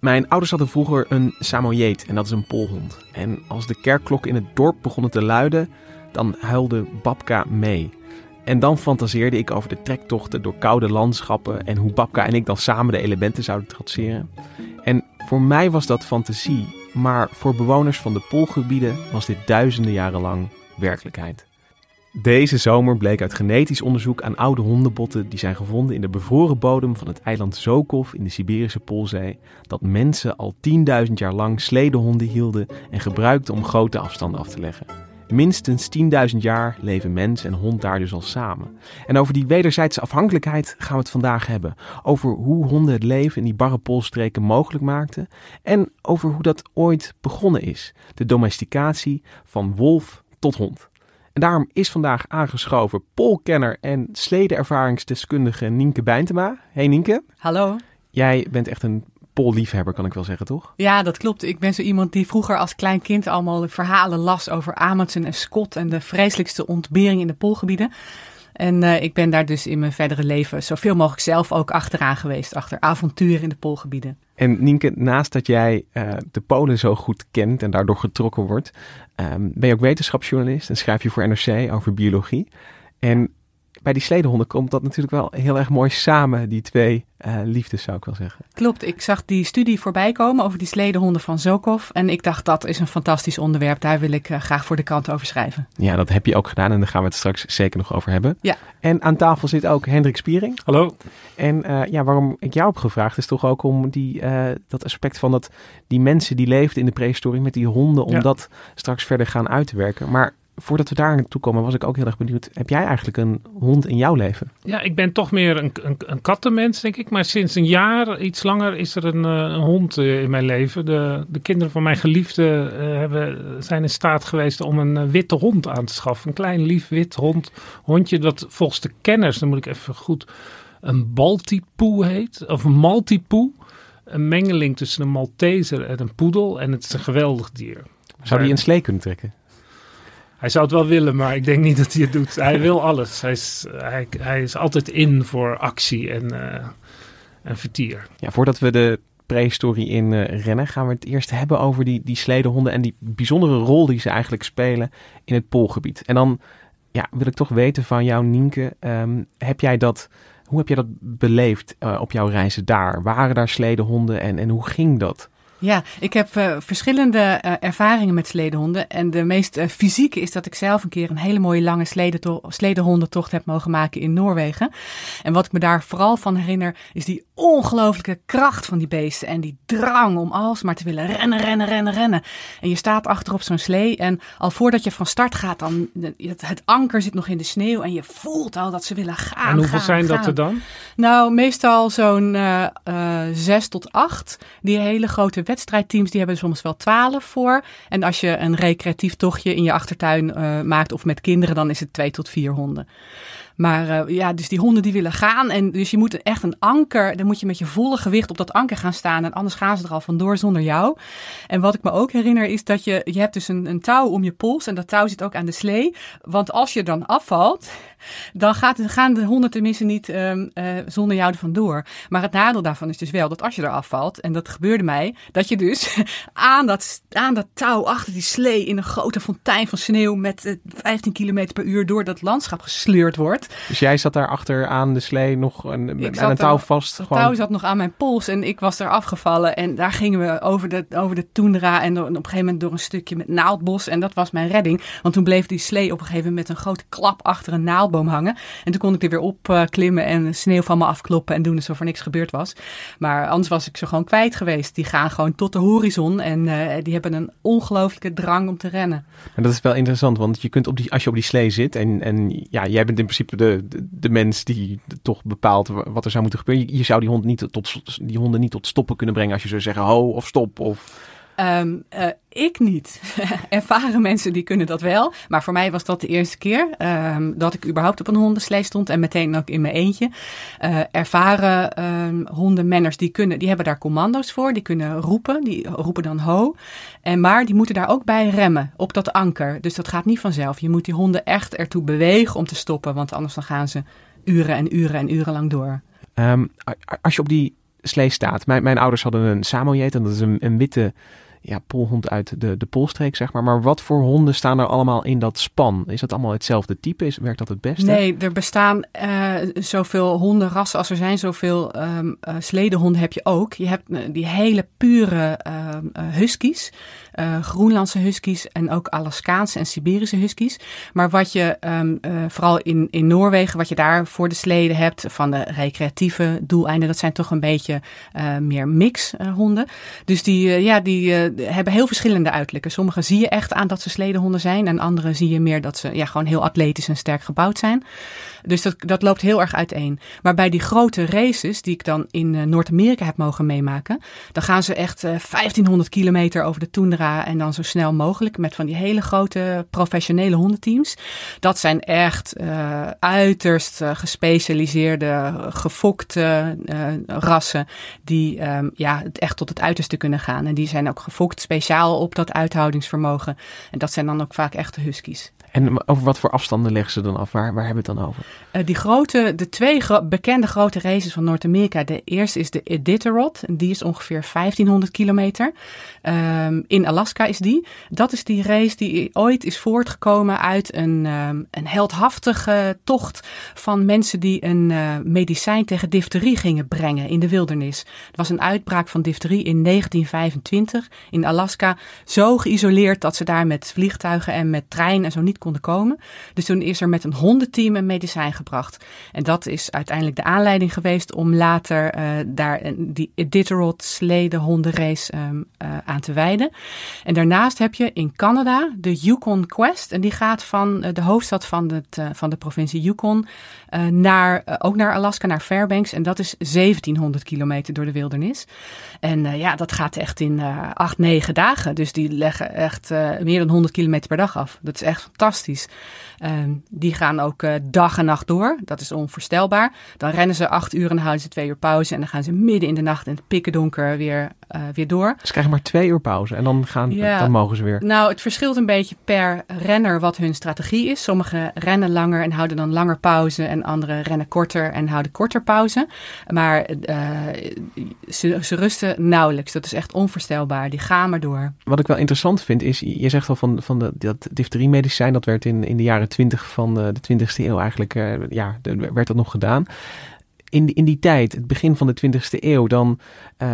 Mijn ouders hadden vroeger een Samoyed en dat is een polhond. En als de kerkklokken in het dorp begonnen te luiden, dan huilde Babka mee. En dan fantaseerde ik over de trektochten door koude landschappen en hoe Babka en ik dan samen de elementen zouden trotseren. En voor mij was dat fantasie, maar voor bewoners van de poolgebieden was dit duizenden jaren lang werkelijkheid. Deze zomer bleek uit genetisch onderzoek aan oude hondenbotten die zijn gevonden in de bevroren bodem van het eiland Zokov in de Siberische Poolzee, dat mensen al 10.000 jaar lang sledehonden hielden en gebruikten om grote afstanden af te leggen. Minstens 10.000 jaar leven mens en hond daar dus al samen. En over die wederzijdse afhankelijkheid gaan we het vandaag hebben. Over hoe honden het leven in die barre poolstreken mogelijk maakten. En over hoe dat ooit begonnen is. De domesticatie van wolf tot hond. En daarom is vandaag aangeschoven polkenner en sledeervaringsdeskundige Nienke Bijntema. Hey Nienke. Hallo. Jij bent echt een polliefhebber, kan ik wel zeggen, toch? Ja, dat klopt. Ik ben zo iemand die vroeger als klein kind allemaal verhalen las over Amundsen en Scott en de vreselijkste ontbering in de poolgebieden. En uh, ik ben daar dus in mijn verdere leven zoveel mogelijk zelf ook achteraan geweest, achter avonturen in de poolgebieden. En Nienke, naast dat jij uh, de Polen zo goed kent en daardoor getrokken wordt, um, ben je ook wetenschapsjournalist en schrijf je voor NRC over biologie. En bij die sledehonden komt dat natuurlijk wel heel erg mooi samen, die twee uh, liefdes zou ik wel zeggen. Klopt, ik zag die studie voorbij komen over die sledehonden van Zokov. En ik dacht dat is een fantastisch onderwerp, daar wil ik uh, graag voor de krant over schrijven. Ja, dat heb je ook gedaan en daar gaan we het straks zeker nog over hebben. Ja. En aan tafel zit ook Hendrik Spiering. Hallo. En uh, ja, waarom ik jou heb gevraagd is toch ook om die, dat aspect van dat die mensen die leefden in de prehistorie met die honden, om ja. dat straks verder gaan uit te werken. Maar voordat we daar naartoe komen, was ik ook heel erg benieuwd. Heb jij eigenlijk een hond in jouw leven? Ja, ik ben toch meer een, een, een kattenmens, denk ik. Maar sinds een jaar, iets langer, is er een, een hond uh, in mijn leven. De, de kinderen van mijn geliefde uh, hebben, zijn in staat geweest om een witte hond aan te schaffen. Een klein, lief, wit hond, hondje dat volgens de kenners, dan moet ik even goed, een Baltipoe heet. Of een Maltipoe. Een mengeling tussen een Malteser en een poedel. En het is een geweldig dier. Zou die een slee kunnen trekken? Hij zou het wel willen, maar ik denk niet dat hij het doet. Hij wil alles. Hij is, hij, is altijd in voor actie en, uh, en vertier. Ja, voordat we de prehistorie in uh, rennen, gaan we het eerst hebben over die, die sledehonden en die bijzondere rol die ze eigenlijk spelen in het poolgebied. En dan ja, wil ik toch weten van jou, Nienke, um, heb jij dat, hoe heb jij dat beleefd uh, op jouw reizen daar? Waren daar sledehonden en, en hoe ging dat? Ja, ik heb uh, verschillende uh, ervaringen met sledehonden. En de meest uh, fysieke is dat ik zelf een keer een hele mooie lange sledehondentocht heb mogen maken in Noorwegen. En wat ik me daar vooral van herinner, is die ongelooflijke kracht van die beesten. En die drang om alsmaar te willen rennen, rennen, rennen, rennen. En je staat achter op zo'n slee. En al voordat je van start gaat, dan het, het anker zit nog in de sneeuw. En je voelt al dat ze willen gaan. En hoeveel gaan, zijn gaan. dat er dan? Nou, meestal zo'n zes tot acht. Die hele grote wedstrijdteams die hebben soms wel twaalf voor. En als je een recreatief tochtje in je achtertuin uh, maakt of met kinderen, dan is het twee tot vier honden. Maar uh, ja, dus die honden die willen gaan. En dus je moet echt een anker, dan moet je met je volle gewicht op dat anker gaan staan. En anders gaan ze er al vandoor zonder jou. En wat ik me ook herinner is dat je, je hebt dus een, een touw om je pols. En dat touw zit ook aan de slee. Want als je dan afvalt, dan gaat, gaan de honden tenminste niet um, uh, zonder jou er vandoor. Maar het nadeel daarvan is dus wel dat als je er afvalt, en dat gebeurde mij, dat je dus aan dat, aan dat touw achter die slee in een grote fontein van sneeuw met uh, 15 km per uur door dat landschap gesleurd wordt. Dus jij zat daar achter aan de slee nog een, aan een touw vast? Het touw zat nog aan mijn pols en ik was er afgevallen. En daar gingen we over de, over de toendra en, op een gegeven moment door een stukje met naaldbos. En dat was mijn redding. Want toen bleef die slee op een gegeven moment met een grote klap achter een naaldboom hangen. En toen kon ik er weer op uh, klimmen en sneeuw van me afkloppen en doen alsof er niks gebeurd was. Maar anders was ik ze gewoon kwijt geweest. Die gaan gewoon tot de horizon en uh, die hebben een ongelooflijke drang om te rennen. En dat is wel interessant, want je kunt op die, als je op die slee zit en, en ja, jij bent in principe de, de, de mens die toch bepaalt wat er zou moeten gebeuren. Je, je zou die, hond niet tot, die honden niet tot stoppen kunnen brengen als je zou zeggen ho of stop of... Um, uh, ik niet. Ervaren mensen die kunnen dat wel. Maar voor mij was dat de eerste keer um, dat ik überhaupt op een hondenslee stond. En meteen ook in mijn eentje. Uh, ervaren um, hondenmanners die, kunnen, die hebben daar commando's voor. Die kunnen roepen. Die roepen dan ho. En, maar die moeten daar ook bij remmen op dat anker. Dus dat gaat niet vanzelf. Je moet die honden echt ertoe bewegen om te stoppen. Want anders dan gaan ze uren en uren en uren lang door. Als je op die slee staat. Mijn, mijn ouders hadden een Samoyed en dat is een, een witte ja, polhond uit de, de polstreek, zeg maar. Maar wat voor honden staan er allemaal in dat span? Is dat allemaal hetzelfde type? Is, werkt dat het beste? Nee, er bestaan uh, zoveel hondenrassen als er zijn. Zoveel um, uh, sledehonden heb je ook. Je hebt uh, die hele pure huskies. Groenlandse huskies en ook Alaskaanse en Siberische huskies. Maar wat je um, vooral in, in Noorwegen, wat je daar voor de sleden hebt van de recreatieve doeleinden, dat zijn toch een beetje meer mix honden. Dus die, ja, die hebben heel verschillende uiterlijken. Sommige zie je echt aan dat ze sledehonden zijn. En andere zie je meer dat ze ja, gewoon heel atletisch en sterk gebouwd zijn. Dus dat, dat loopt heel erg uiteen. Maar bij die grote races die ik dan in uh, Noord-Amerika heb mogen meemaken. Dan gaan ze echt uh, 1500 kilometer over de tundra. En dan zo snel mogelijk met van die hele grote professionele hondenteams. Dat zijn echt uh, uiterst gespecialiseerde, gefokte rassen. Die um, ja, echt tot het uiterste kunnen gaan. En die zijn ook gefokt speciaal op dat uithoudingsvermogen. En dat zijn dan ook vaak echte huskies. En over wat voor afstanden leggen ze dan af? Waar, waar hebben we het dan over? Uh, die grote, de twee bekende grote races van Noord-Amerika. De eerste is de Iditarod. Die is ongeveer 1500 kilometer. Um, in Alaska is die. Dat is die race die ooit is voortgekomen uit een, um, een heldhaftige tocht van mensen die een uh, medicijn tegen difterie gingen brengen in de wildernis. Er was een uitbraak van difterie in 1925 in Alaska. Zo geïsoleerd dat ze daar met vliegtuigen en met trein en zo niet konden komen. Dus toen is er met een hondenteam een medicijn gebracht. En dat is uiteindelijk de aanleiding geweest om later uh, daar die Iditarod sleden hondenrace um, uh, aan te wijden. En daarnaast heb je in Canada de Yukon Quest. En die gaat van uh, de hoofdstad van, het, van de provincie Yukon naar, ook naar Alaska, naar Fairbanks. En dat is 1700 kilometer door de wildernis. En ja, dat gaat echt in acht, negen dagen. Dus die leggen echt meer dan 100 kilometer per dag af. Dat is echt fantastisch. Um, die gaan ook uh, dag en nacht door. Dat is onvoorstelbaar. Dan rennen ze acht uur en houden ze twee uur pauze. En dan gaan ze midden in de nacht in het pikken donker weer, uh, weer door. Ze krijgen maar twee uur pauze en dan, gaan, ja, dan mogen ze weer. Nou, het verschilt een beetje per renner wat hun strategie is. Sommigen rennen langer en houden dan langer pauze. En anderen rennen korter en houden korter pauze. Maar ze, ze rusten nauwelijks. Dat is echt onvoorstelbaar. Die gaan maar door. Wat ik wel interessant vind is, je zegt al van, van de, dat difteriemedicijn, dat werd in, in de jaren 20 van de, de 20e eeuw eigenlijk, uh, ja, werd dat nog gedaan. In die, in die tijd, het begin van de 20e eeuw, dan, uh,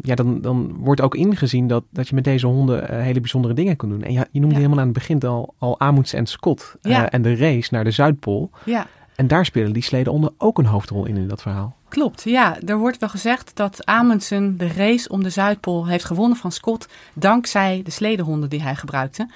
ja, dan, dan wordt ook ingezien dat, dat je met deze honden uh, hele bijzondere dingen kan doen. En ja, je noemde ja. helemaal aan het begin al, al Amunds en Scott ja. en de race naar de Zuidpool. Ja. En daar spelen die sledehonden ook een hoofdrol in, in dat verhaal. Klopt, ja. Er wordt wel gezegd dat Amundsen de race om de Zuidpool heeft gewonnen van Scott dankzij de sledehonden die hij gebruikte.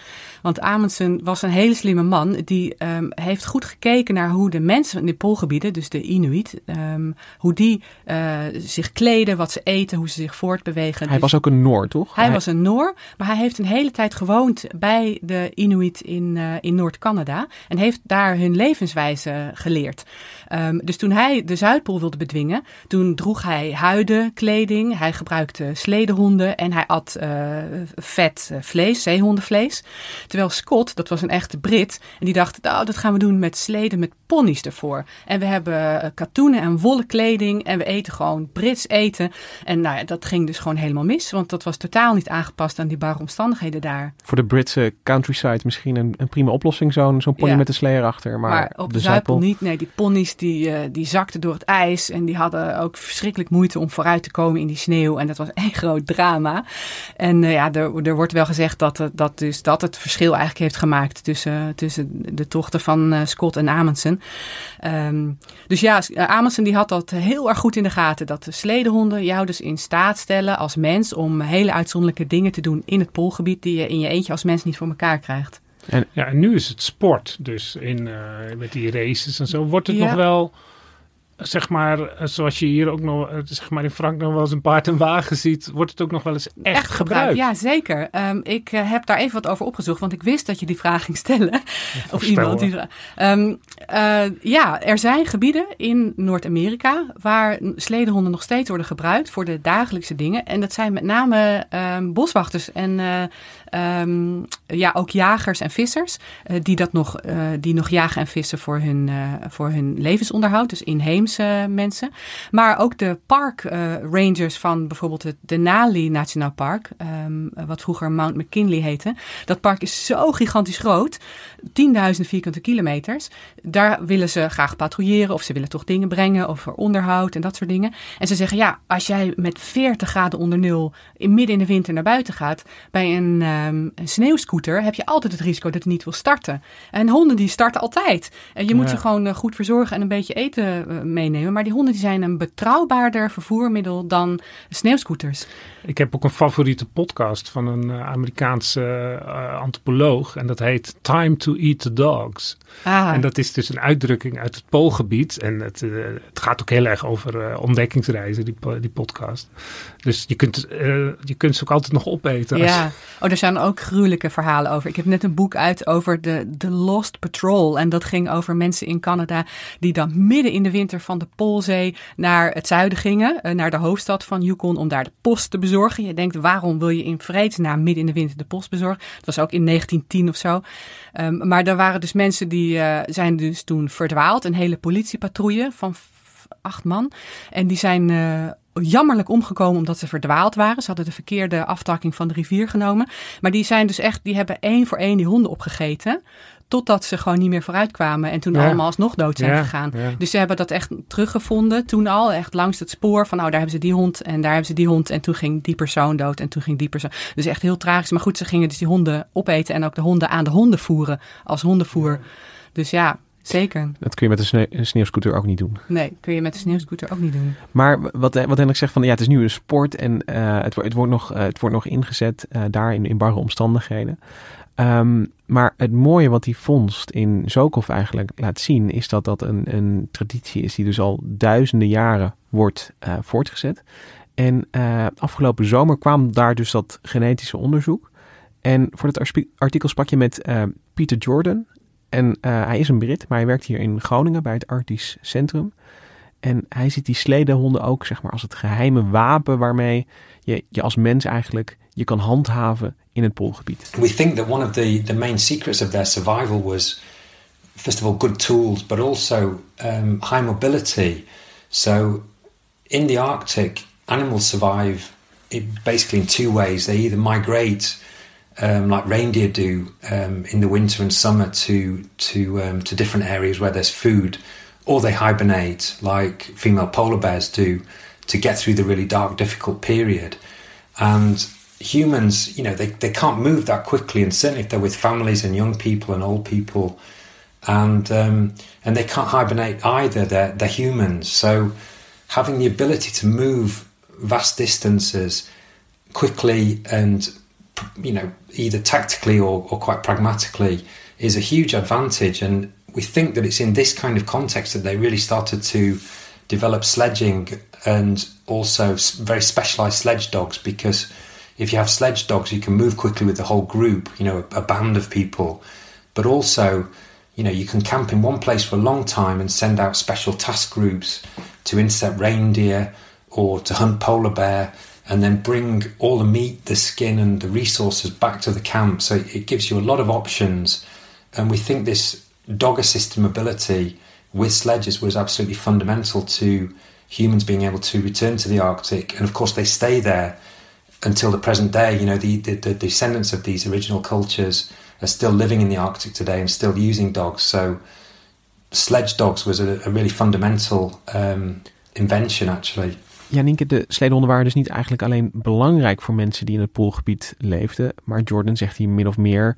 Want Amundsen was een hele slimme man. Die um, heeft goed gekeken naar hoe de mensen in de poolgebieden, dus de Inuit, um, hoe die uh, zich kleden, wat ze eten, hoe ze zich voortbewegen. Hij dus was ook een Noor, toch? Hij, hij, was een Noor, maar hij heeft een hele tijd gewoond bij de Inuit in, uh, in Noord-Canada en heeft daar hun levenswijze geleerd. Um, dus toen hij de Zuidpool wilde bedwingen, toen droeg hij huidenkleding, hij gebruikte sledehonden en hij at uh, vet vlees, zeehondenvlees. Terwijl Scott, dat was een echte Brit, en die dacht, nou, dat gaan we doen met sleden met ponies ervoor. En we hebben katoenen en wollen kleding en we eten gewoon Brits eten. En nou ja, dat ging dus gewoon helemaal mis, want dat was totaal niet aangepast aan die barre omstandigheden daar. Voor de Britse countryside misschien een, een prima oplossing, zo'n zo'n pony ja. met een slee erachter. Maar, maar op, de, de Zuidpool niet. Nee, die ponies die, uh, die zakten door het ijs en die hadden ook verschrikkelijk moeite om vooruit te komen in die sneeuw. En dat was een groot drama. En uh, ja, er, er wordt wel gezegd dat, dat, dus, dat het verschil eigenlijk heeft gemaakt tussen, tussen de tochten van uh, Scott en Amundsen. Um, dus ja, Amundsen die had dat heel erg goed in de gaten. Dat de sledehonden jou dus in staat stellen als mens om hele uitzonderlijke dingen te doen in het poolgebied die je in je eentje als mens niet voor elkaar krijgt. En, ja, en nu is het sport, dus in, uh, met die races en zo. Wordt het ja. nog wel zeg maar, zoals je hier ook nog, zeg maar in Frank nog wel eens een paard en wagen ziet, wordt het ook nog wel eens echt, echt gebruikt. Ja, zeker. Um, ik uh, heb daar even wat over opgezocht, want ik wist dat je die vraag ging stellen. of iemand die um, uh, Ja, er zijn gebieden in Noord-Amerika waar sledehonden nog steeds worden gebruikt voor de dagelijkse dingen. En dat zijn met name um, boswachters en uh, Um, ja, ook jagers en vissers uh, die, dat nog, uh, die nog jagen en vissen voor hun, uh, voor hun levensonderhoud. Dus inheemse mensen. Maar ook de park rangers van bijvoorbeeld het Denali Nationaal Park. Um, wat vroeger Mount McKinley heette. Dat park is zo gigantisch groot. 10.000 vierkante kilometers. Daar willen ze graag patrouilleren of ze willen toch dingen brengen over onderhoud en dat soort dingen. En ze zeggen ja, als jij met 40 graden onder nul in midden in de winter naar buiten gaat bij een um, een sneeuwscooter heb je altijd het risico dat het niet wil starten. En honden die starten altijd. En je moet ja. ze gewoon uh, goed verzorgen en een beetje eten uh, meenemen. Maar die honden die zijn een betrouwbaarder vervoermiddel dan sneeuwscooters. Ik heb ook een favoriete podcast van een uh, Amerikaanse antropoloog. En dat heet Time to Eat the Dogs. Ah. En dat is dus een uitdrukking uit het Poolgebied. En het, het gaat ook heel erg over ontdekkingsreizen, die, die podcast. Dus je kunt, je kunt ze ook altijd nog opeten. Ja, oh, er zijn ook gruwelijke verhalen over. Ik heb net een boek uit over de, de Lost Patrol. En dat ging over mensen in Canada die dan midden in de winter van de Poolzee naar het zuiden gingen. Naar de hoofdstad van Yukon om daar de post te bezorgen. Je denkt, waarom wil je in vredesnaam midden in de winter de post bezorgen? Dat was ook in 1910 of zo. Um, maar er waren dus mensen die uh, zijn dus toen verdwaald. Een hele politiepatrouille van acht man. En die zijn jammerlijk omgekomen omdat ze verdwaald waren. Ze hadden de verkeerde aftakking van de rivier genomen. Maar die zijn dus echt, die hebben één voor één die honden opgegeten. Totdat ze gewoon niet meer vooruit kwamen en toen ja. allemaal alsnog dood zijn ja, gegaan. Ja. Dus ze hebben dat echt teruggevonden toen al. Echt langs het spoor van, nou daar hebben ze die hond en daar hebben ze die hond. En toen ging die persoon dood en toen ging die persoon. Dus echt heel tragisch. Maar goed, ze gingen dus die honden opeten en ook de honden aan de honden voeren als hondenvoer. Dus ja, Zeker. Dat kun je met een, sne een, sneeuwscooter ook niet doen. Nee, kun je met een sneeuwscooter ook niet doen. Maar wat, wat Hendrik zegt van ja, het is nu een sport en uh, het, het, wordt nog, uh, het wordt nog ingezet uh, daar in, in barre omstandigheden. Um, maar het mooie wat die vondst in Zokov eigenlijk laat zien, is dat dat een, een traditie is die dus al duizenden jaren wordt voortgezet. En afgelopen zomer kwam daar dus dat genetische onderzoek. En voor dat artikel sprak je met Peter Jordan. En uh, hij is een Brit, maar hij werkt hier in Groningen bij het Arctisch Centrum. En hij ziet die sledehonden ook zeg maar, als het geheime wapen waarmee je, je als mens eigenlijk je kan handhaven in het poolgebied. We think that one of the, the main secrets of their survival was first of all good tools, but also um, high mobility. So in the Arctic, animals survive basically in two ways. They either migrate um, like reindeer do um, in the winter and summer to to um, to different areas where there's food, or they hibernate like female polar bears do to get through the really dark, difficult period. And humans, you know, they, they can't move that quickly, and certainly if they're with families and young people and old people, and um, and they can't hibernate either. They're they're humans, so having the ability to move vast distances quickly and you know either tactically or, or quite pragmatically is a huge advantage. And we think that it's in this kind of context that they really started to develop sledging and also very specialized sledge dogs because if you have sledge dogs you can move quickly with the whole group you know a, a band of people. But also you know you can camp in one place for a long time and send out special task groups to intercept reindeer or to hunt polar bear and then bring all the meat, the skin, and the resources back to the camp. So it gives you a lot of options. And we think this dog assisted mobility with sledges was absolutely fundamental to humans being able to return to the Arctic. And of course, they stay there until the present day. You know, the, the, the descendants of these original cultures are still living in the Arctic today and still using dogs. So, sledge dogs was a, a really fundamental um, invention, actually. Ja, Nienke, de sledehonden waren dus niet eigenlijk alleen belangrijk voor mensen die in het poolgebied leefden, maar Jordan zegt hier min of meer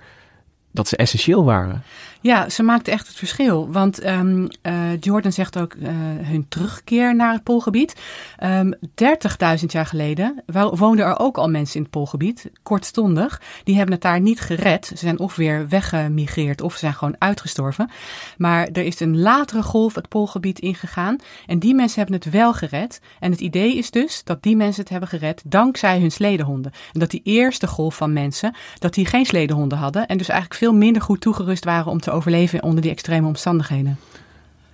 dat ze essentieel waren. Ja, ze maakte echt het verschil. Want um, uh, Jordan zegt ook uh, hun terugkeer naar het Poolgebied. Um, ehm, 30.000 jaar geleden woonden er ook al mensen in het Poolgebied, kortstondig. Die hebben het daar niet gered. Ze zijn of weer weggemigreerd of ze zijn gewoon uitgestorven. Maar er is een latere golf het Poolgebied ingegaan. En die mensen hebben het wel gered. En het idee is dus dat die mensen het hebben gered dankzij hun sledehonden. En dat die eerste golf van mensen, dat die geen sledehonden hadden. En dus eigenlijk veel minder goed toegerust waren om te overleven onder die extreme omstandigheden.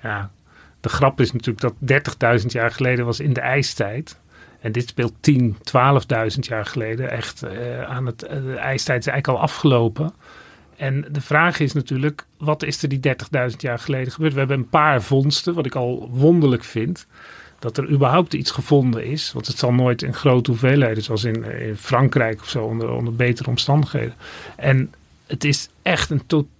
Ja, de grap is natuurlijk dat 30.000 jaar geleden was in de ijstijd. En dit speelt 10, 12.000 jaar geleden. Echt uh, aan het, uh, de ijstijd is eigenlijk al afgelopen. En de vraag is natuurlijk, wat is er die 30.000 jaar geleden gebeurd? We hebben een paar vondsten, wat ik al wonderlijk vind. Dat er überhaupt iets gevonden is. Want het zal nooit in grote hoeveelheden, zoals in, in Frankrijk of zo, onder, onder betere omstandigheden. En het is echt een totaal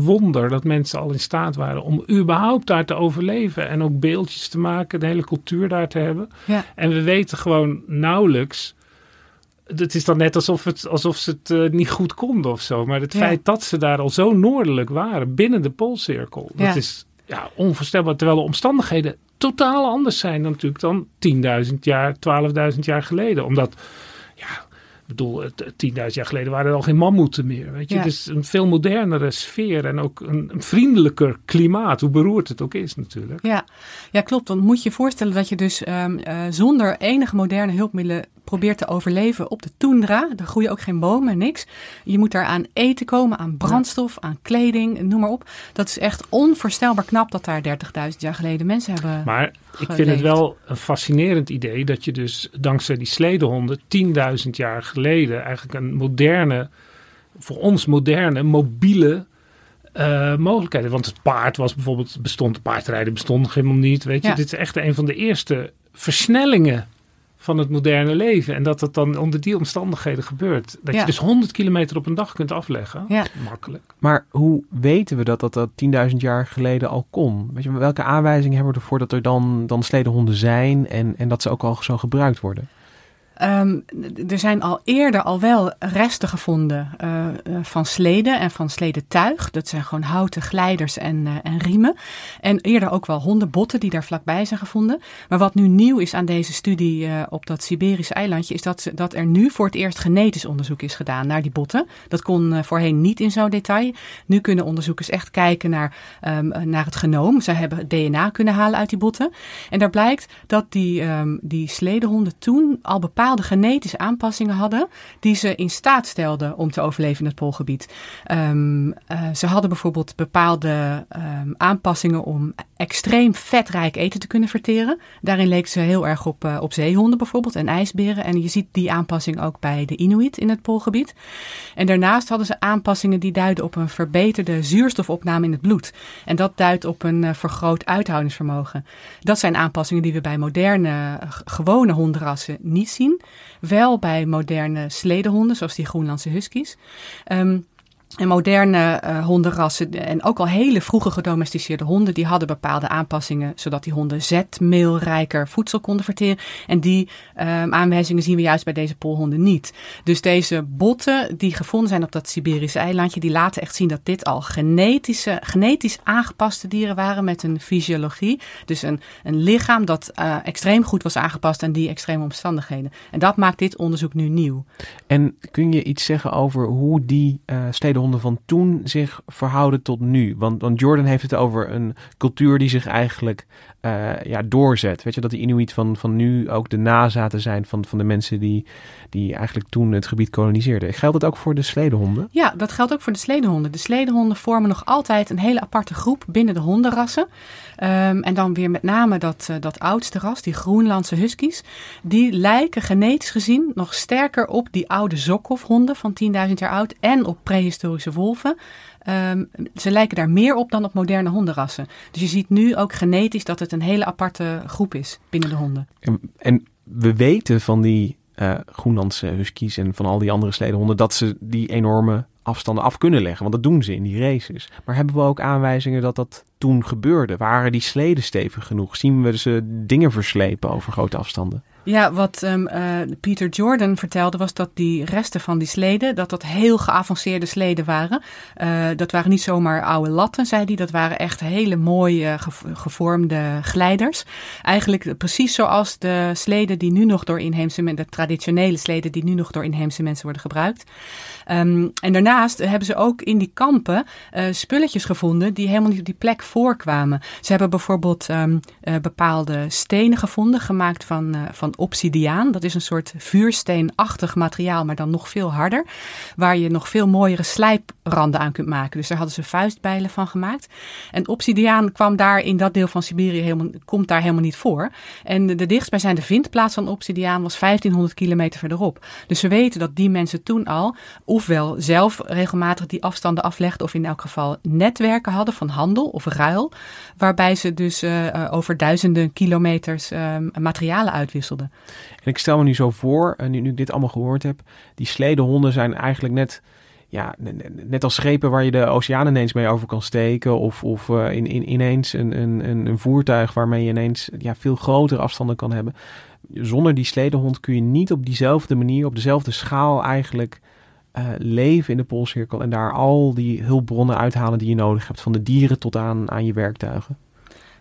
wonder dat mensen al in staat waren om überhaupt daar te overleven. En ook beeldjes te maken, de hele cultuur daar te hebben. Ja. En we weten gewoon nauwelijks. Het is dan net alsof, het, alsof ze het uh, niet goed konden of zo. Maar het Ja. feit dat ze daar al zo noordelijk waren, binnen de Poolcirkel, dat is ja, onvoorstelbaar. Terwijl de omstandigheden totaal anders zijn dan natuurlijk dan 10.000 jaar, 12.000 jaar geleden. Omdat, ja, bedoel, het- het 10.000 jaar geleden waren er al geen mammoeten meer. Weet je? Ja. Is een veel modernere sfeer en ook een, een vriendelijker klimaat, hoe beroerd het ook is natuurlijk. Ja, ja klopt. Dan moet je je voorstellen dat je dus ehm, eh, zonder enige moderne hulpmiddelen probeert te overleven op de toendra. Er groeien ook geen bomen, niks. Je moet daar aan eten komen, aan brandstof, aan kleding, noem maar op. Dat is echt onvoorstelbaar knap dat daar 30.000 jaar geleden mensen hebben. Maar ik vind het wel een fascinerend idee dat je dus dankzij die sledehonden 10.000 jaar geleden eigenlijk een moderne, voor ons moderne, mobiele eh mogelijkheden. Want het paard was bijvoorbeeld, bestond, paardrijden bestond helemaal niet. Weet je, Ja. dit is echt een van de eerste versnellingen van het moderne leven. En dat het dan onder die omstandigheden gebeurt. Dat Ja. je dus 100 kilometer op een dag kunt afleggen. Ja. Makkelijk. Maar hoe weten we dat dat, dat 10.000 jaar geleden al kon? Weet je, welke aanwijzingen hebben we ervoor dat er dan, dan sledehonden zijn en, en dat ze ook al zo gebruikt worden? Ehm, er zijn al eerder al wel resten gevonden eh, eh, van sleden en van sledentuig. Dat zijn gewoon houten glijders en, eh, en riemen. En eerder ook wel hondenbotten die daar vlakbij zijn gevonden. Maar wat nu nieuw is aan deze studie op dat Siberische eilandje... is dat, dat er nu voor het eerst genetisch onderzoek is gedaan naar die botten. Dat kon voorheen niet in zo'n detail. Nu kunnen onderzoekers echt kijken naar, ehm, naar het genoom. Ze hebben DNA kunnen halen uit die botten. En daar blijkt dat die, ehm, die sledehonden toen al bepaalde genetische aanpassingen hadden. die ze in staat stelden om te overleven in het Poolgebied. Ehm, eh, ze hadden bijvoorbeeld bepaalde ehm, aanpassingen om extreem vetrijk eten te kunnen verteren. Daarin leek ze heel erg op, eh, op zeehonden bijvoorbeeld en ijsberen. En je ziet die aanpassing ook bij de Inuit in het Poolgebied. En daarnaast hadden ze aanpassingen die duiden op een verbeterde zuurstofopname in het bloed. En dat duidt op een eh, vergroot uithoudingsvermogen. Dat zijn aanpassingen die we bij moderne, gewone hondenrassen niet zien. Wel bij moderne sledehonden, zoals die Groenlandse huskies. Ehm, En moderne uh, hondenrassen en ook al hele vroege gedomesticeerde honden, die hadden bepaalde aanpassingen, zodat die honden zetmeelrijker voedsel konden verteren. En die um, aanwijzingen zien we juist bij deze polhonden niet. Dus deze botten die gevonden zijn op dat Siberische eilandje, die laten echt zien dat dit al genetische, genetisch aangepaste dieren waren met een fysiologie. Dus een, een lichaam dat uh, extreem goed was aangepast aan die extreme omstandigheden. En dat maakt dit onderzoek nu nieuw. En kun je iets zeggen over hoe die uh, stedenhonden van toen zich verhouden tot nu? Want, want Jordan heeft het over een cultuur die zich eigenlijk uh, ja, doorzet. Weet je, dat de Inuit van, van nu ook de nazaten zijn van, van de mensen die, die eigenlijk toen het gebied koloniseerden. Geldt dat ook voor de sledehonden? Ja, dat geldt ook voor de sledehonden. De sledehonden vormen nog altijd een hele aparte groep binnen de hondenrassen. Um, en dan weer met name dat, uh, dat oudste ras, die Groenlandse huskies. Die lijken genetisch gezien nog sterker op die oude Zokhof-honden van 10.000 jaar oud en op prehistorische wolven. Um, ze lijken daar meer op dan op moderne hondenrassen. Dus je ziet nu ook genetisch dat het een hele aparte groep is binnen de honden. En, en we weten van die uh, Groenlandse huskies en van al die andere sledehonden dat ze die enorme afstanden af kunnen leggen. Want dat doen ze in die races. Maar hebben we ook aanwijzingen dat dat toen gebeurde? Waren die sleden stevig genoeg? Zien we ze dingen verslepen over grote afstanden? Ja, wat um, Peter Jordan vertelde was dat die resten van die sleden, dat dat heel geavanceerde sleden waren. Uh, dat waren niet zomaar oude latten, zei hij. Dat waren echt hele mooie gevormde glijders. Eigenlijk precies zoals de sleden die nu nog door inheemse mensen, de traditionele sleden die nu nog door inheemse mensen worden gebruikt. Um, en daarnaast hebben ze ook in die kampen spulletjes gevonden die helemaal niet op die plek voorkwamen. Ze hebben bijvoorbeeld um, bepaalde stenen gevonden, gemaakt van, van obsidiaan. Dat is een soort vuursteenachtig materiaal, maar dan nog veel harder. Waar je nog veel mooiere slijpranden aan kunt maken. Dus daar hadden ze vuistbijlen van gemaakt. En obsidiaan kwam daar in dat deel van Siberië helemaal, komt daar helemaal niet voor. En de, de dichtstbijzijnde vindplaats van obsidiaan was 1500 kilometer verderop. Dus we weten dat die mensen toen al ofwel zelf regelmatig die afstanden aflegden, of in elk geval netwerken hadden van handel of ruil. Waarbij ze dus uh, over duizenden kilometers uh, materialen uitwisselden. En ik stel me nu zo voor, en nu, nu ik dit allemaal gehoord heb, die sledehonden zijn eigenlijk net, ja, net als schepen waar je de oceaan ineens mee over kan steken. Of, of uh, in, in, ineens een, een, een voertuig waarmee je ineens ja, veel grotere afstanden kan hebben. Zonder die sledehond kun je niet op diezelfde manier, op dezelfde schaal eigenlijk leven in de Poolcirkel. En daar al die hulpbronnen uithalen die je nodig hebt. Van de dieren tot aan, aan je werktuigen.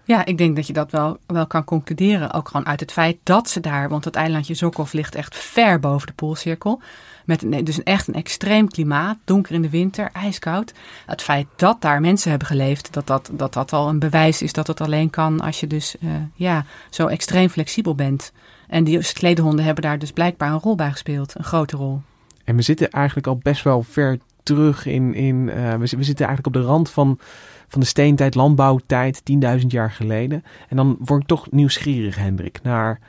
Ja, ik denk dat je dat wel, wel kan concluderen. Ook gewoon uit het feit dat ze daar, want het eilandje Zokov ligt echt ver boven de Poolcirkel. Met dus een, echt een extreem klimaat, donker in de winter, ijskoud. Het feit dat daar mensen hebben geleefd, dat dat, dat, dat al een bewijs is dat het alleen kan als je dus uh, ja, zo extreem flexibel bent. En die sledehonden hebben daar dus blijkbaar een rol bij gespeeld, een grote rol. En we zitten eigenlijk al best wel ver terug in. in we, we zitten eigenlijk op de rand van van de steentijd, landbouwtijd, 10.000 jaar geleden. En dan word ik toch nieuwsgierig, Hendrik, naar...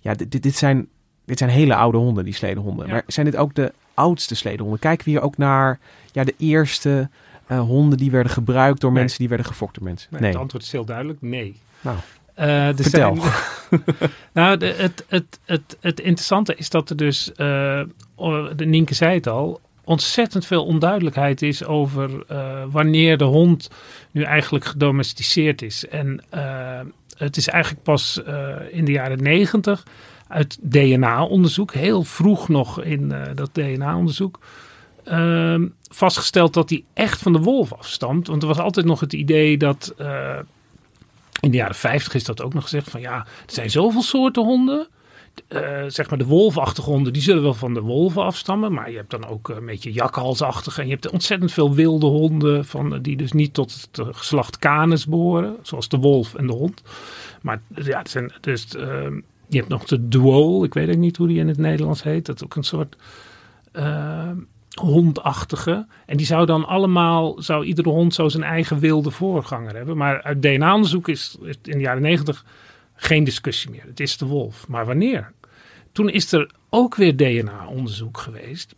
Ja, dit, dit, zijn, dit zijn hele oude honden, die sledehonden. Ja. Maar zijn dit ook de oudste sledehonden? Kijken we hier ook naar ja, de eerste uh, honden die werden gebruikt door nee. mensen, die werden gefokt door mensen? Nee, nee. Het antwoord is heel duidelijk, nee. Nou, uh, Vertel. Zijn, nou, de, het, het, het, het interessante is dat er dus, uh, de Nienke zei het al, ontzettend veel onduidelijkheid is over uh, wanneer de hond nu eigenlijk gedomesticeerd is. En uh, het is eigenlijk pas uh, in de jaren negentig uit DNA-onderzoek, heel vroeg nog in dat DNA-onderzoek, ehm, vastgesteld dat hij echt van de wolf afstamt. Want er was altijd nog het idee dat. in de jaren 50 is dat ook nog gezegd van ja, er zijn zoveel soorten honden. Uh, zeg maar de wolfachtige honden, die zullen wel van de wolven afstammen. Maar je hebt dan ook een beetje jakhalsachtige. En je hebt ontzettend veel wilde honden, van, die dus niet tot het geslacht Canis behoren. Zoals de wolf en de hond. Maar ja, het zijn dus... Uh, je hebt nog de duol, ik weet ook niet hoe die in het Nederlands heet. Dat is ook een soort uh, hondachtige. En die zou dan allemaal, zou iedere hond zo zijn eigen wilde voorganger hebben. Maar uit DNA-onderzoek is, is in de jaren negentig geen discussie meer. Het is de wolf. Maar wanneer? Toen is er ook weer DNA-onderzoek geweest.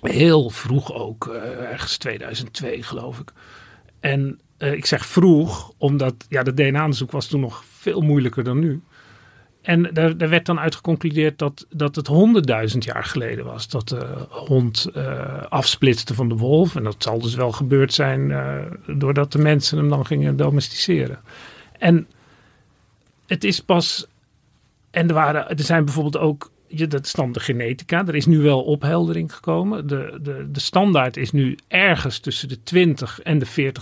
Heel vroeg ook, uh, ergens 2002 geloof ik. En uh, ik zeg vroeg, omdat ja, de DNA-onderzoek was toen nog veel moeilijker dan nu. en daar, daar, werd dan uit geconcludeerd dat, dat het honderdduizend jaar geleden was dat de hond uh, afsplitste van de wolf. En dat zal dus wel gebeurd zijn doordat de mensen hem dan gingen domesticeren. En het is pas. En er, waren, er zijn bijvoorbeeld ook. Dat is dan de genetica. Er is nu wel opheldering gekomen. De, de, de standaard is nu ergens tussen de 20 en de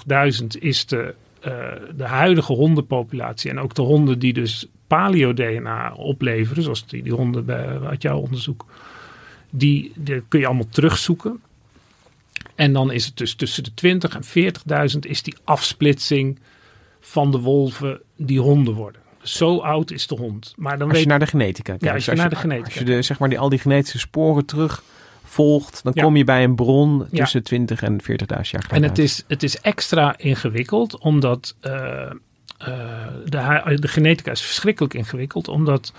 40.000 is de, uh, de huidige hondenpopulatie. En ook de honden die dus paleo-DNA opleveren, zoals die, die honden bij, uit jouw onderzoek, die, die kun je allemaal terugzoeken. En dan is het dus tussen de 20 en 40.000 is die afsplitsing van de wolven die honden worden. Zo oud is de hond. Maar dan als weet... je naar de genetica kijkt. Ja, als je als naar de genetica Als je de, zeg maar die, al die genetische sporen terug volgt, dan ja. kom je bij een bron tussen ja. 20 en 40.000 jaar geleden. En het is, het is extra ingewikkeld, omdat uh, uh, de, de genetica is verschrikkelijk ingewikkeld, omdat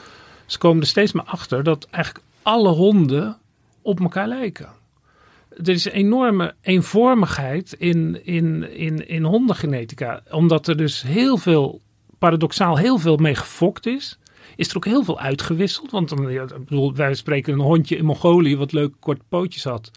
ze komen er steeds maar achter dat eigenlijk alle honden op elkaar lijken. Er is een enorme eenvormigheid in, in, in, in hondengenetica, omdat er dus heel veel, paradoxaal heel veel mee gefokt is is er ook heel veel uitgewisseld. Want dan, ja, bedoel, wij spreken een hondje in Mongolië wat leuke korte pootjes had.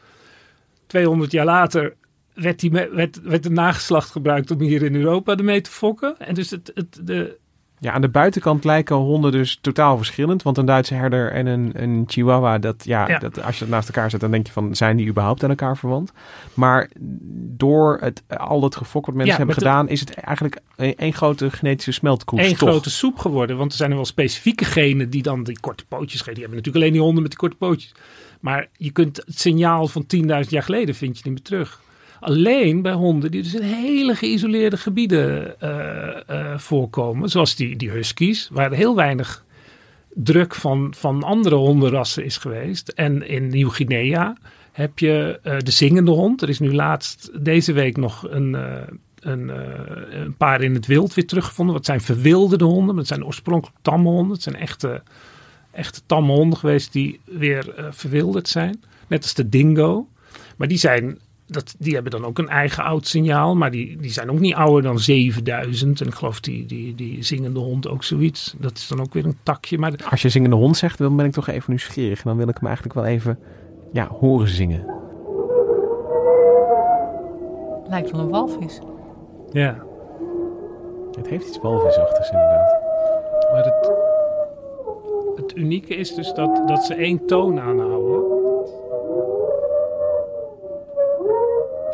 200 jaar later werd, die, werd, werd de nageslacht gebruikt om hier in Europa ermee te fokken. En dus het, het, de, ja, aan de buitenkant lijken honden dus totaal verschillend. Want een Duitse herder en een, een Chihuahua, dat, ja, Ja. Dat, als je het naast elkaar zet, dan denk je van, zijn die überhaupt aan elkaar verwant? Maar door het, al het gefok wat mensen Ja, hebben de- gedaan, is het eigenlijk een, één grote genetische smeltkoes. één toch? grote soep geworden. Want er zijn er wel specifieke genen die dan die korte pootjes geven. Die hebben natuurlijk alleen die honden met die korte pootjes. Maar je kunt het signaal van 10.000 jaar geleden vind je niet meer terug. Alleen bij honden die dus in hele geïsoleerde gebieden eh, eh, voorkomen. Zoals die, die huskies, waar heel weinig druk van, van andere hondenrassen is geweest. En in Nieuw-Guinea heb je eh, de zingende hond. Er is nu laatst deze week nog een, een, een paar in het wild weer teruggevonden. Wat zijn verwilderde honden. maar Het zijn oorspronkelijk tamme honden. Het zijn echte, echte tamme honden geweest die weer verwilderd zijn. Net als de dingo. Maar die zijn... Dat, die hebben dan ook een eigen oud signaal, maar die, die zijn ook niet ouder dan 7000. En ik geloof die, die, die zingende hond ook zoiets. Dat is dan ook weer een takje. Maar de- Als je zingende hond zegt, dan ben ik toch even nieuwsgierig. En dan wil ik hem eigenlijk wel even ja, horen zingen. Lijkt wel een walvis. ja, Het heeft iets walvisachtigs inderdaad. Maar het, het unieke is dus dat, dat ze één toon aanhouden.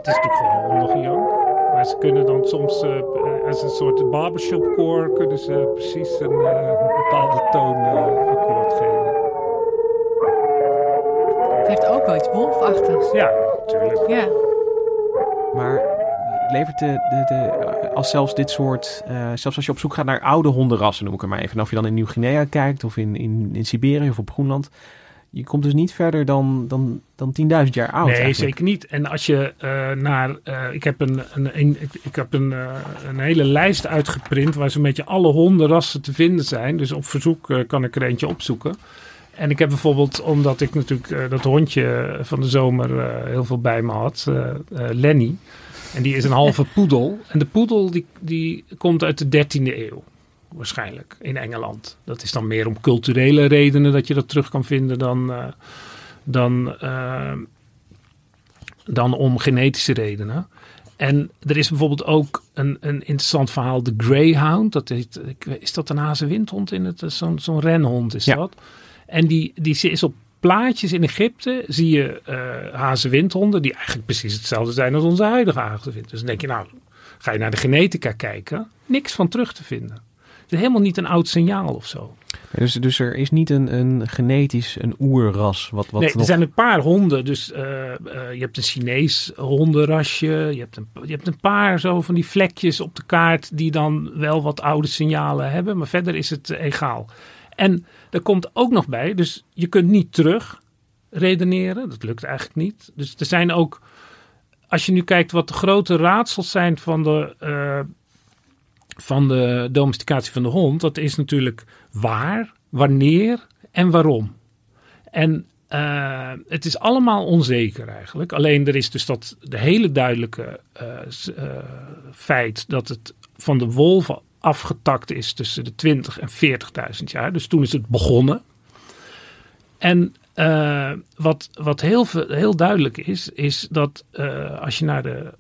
Is natuurlijk gewoon een hondengejank. Maar ze kunnen dan soms, eh, als een soort barbershop core, kunnen ze precies een, eh, een bepaalde toon eh, akkoord geven. Het heeft ook wel iets wolfachtigs. Ja, natuurlijk. Ja. Maar levert de, de, de, als zelfs dit soort, eh, zelfs als je op zoek gaat naar oude hondenrassen, noem ik er maar even. En of je dan in Nieuw-Guinea kijkt of in, in, in Siberië of op Groenland. Je komt dus niet verder dan, dan, dan 10.000 jaar oud. Nee, eigenlijk. zeker niet. En als je eh, naar. eh, ik heb, een, een, een- ik, ik heb een, eh, een hele lijst uitgeprint waar zo'n beetje alle hondenrassen te vinden zijn. Dus op verzoek kan ik er eentje opzoeken. En ik heb bijvoorbeeld, omdat ik natuurlijk dat hondje van de zomer heel veel bij me had, Lenny. En die is een halve poedel. En de poedel die, die komt uit de 13e eeuw. Waarschijnlijk in Engeland. Dat is dan meer om culturele redenen dat je dat terug kan vinden dan, eh, dan, eh, dan om genetische redenen. En er is bijvoorbeeld ook een, een interessant verhaal, de Greyhound. Dat weet- is dat een hazenwindhond in het? Zo'n zo'n renhond is Ja. dat. En die, die is op plaatjes in Egypte, zie je eh hazenwindhonden, die eigenlijk precies hetzelfde zijn als onze huidige hazenwind. Dus dan denk je, nou, ga je naar de genetica kijken, niks van terug te vinden. Het is helemaal niet een oud signaal of zo. Dus, dus er is niet een, een genetisch, een oerras. Wat, wat nee, er zijn een paar honden. Dus eh, eh, je hebt een Chinees hondenrasje. Je hebt, een, je hebt een paar zo van die vlekjes op de kaart die dan wel wat oude signalen hebben. Maar verder is het eh, egaal. En er komt ook nog bij, dus je kunt niet terug redeneren. Dat lukt eigenlijk niet. Dus er zijn ook, als je nu kijkt wat de grote raadsels zijn van de, van de domesticatie van de hond. Dat is natuurlijk waar, wanneer en waarom. En eh, het is allemaal onzeker eigenlijk. Alleen er is dus dat de hele duidelijke eh, eh, feit dat het van de wolven afgetakt is tussen de 20 en 40.000 jaar. Dus toen is het begonnen. En wat, wat heel, heel duidelijk is, is dat als je naar de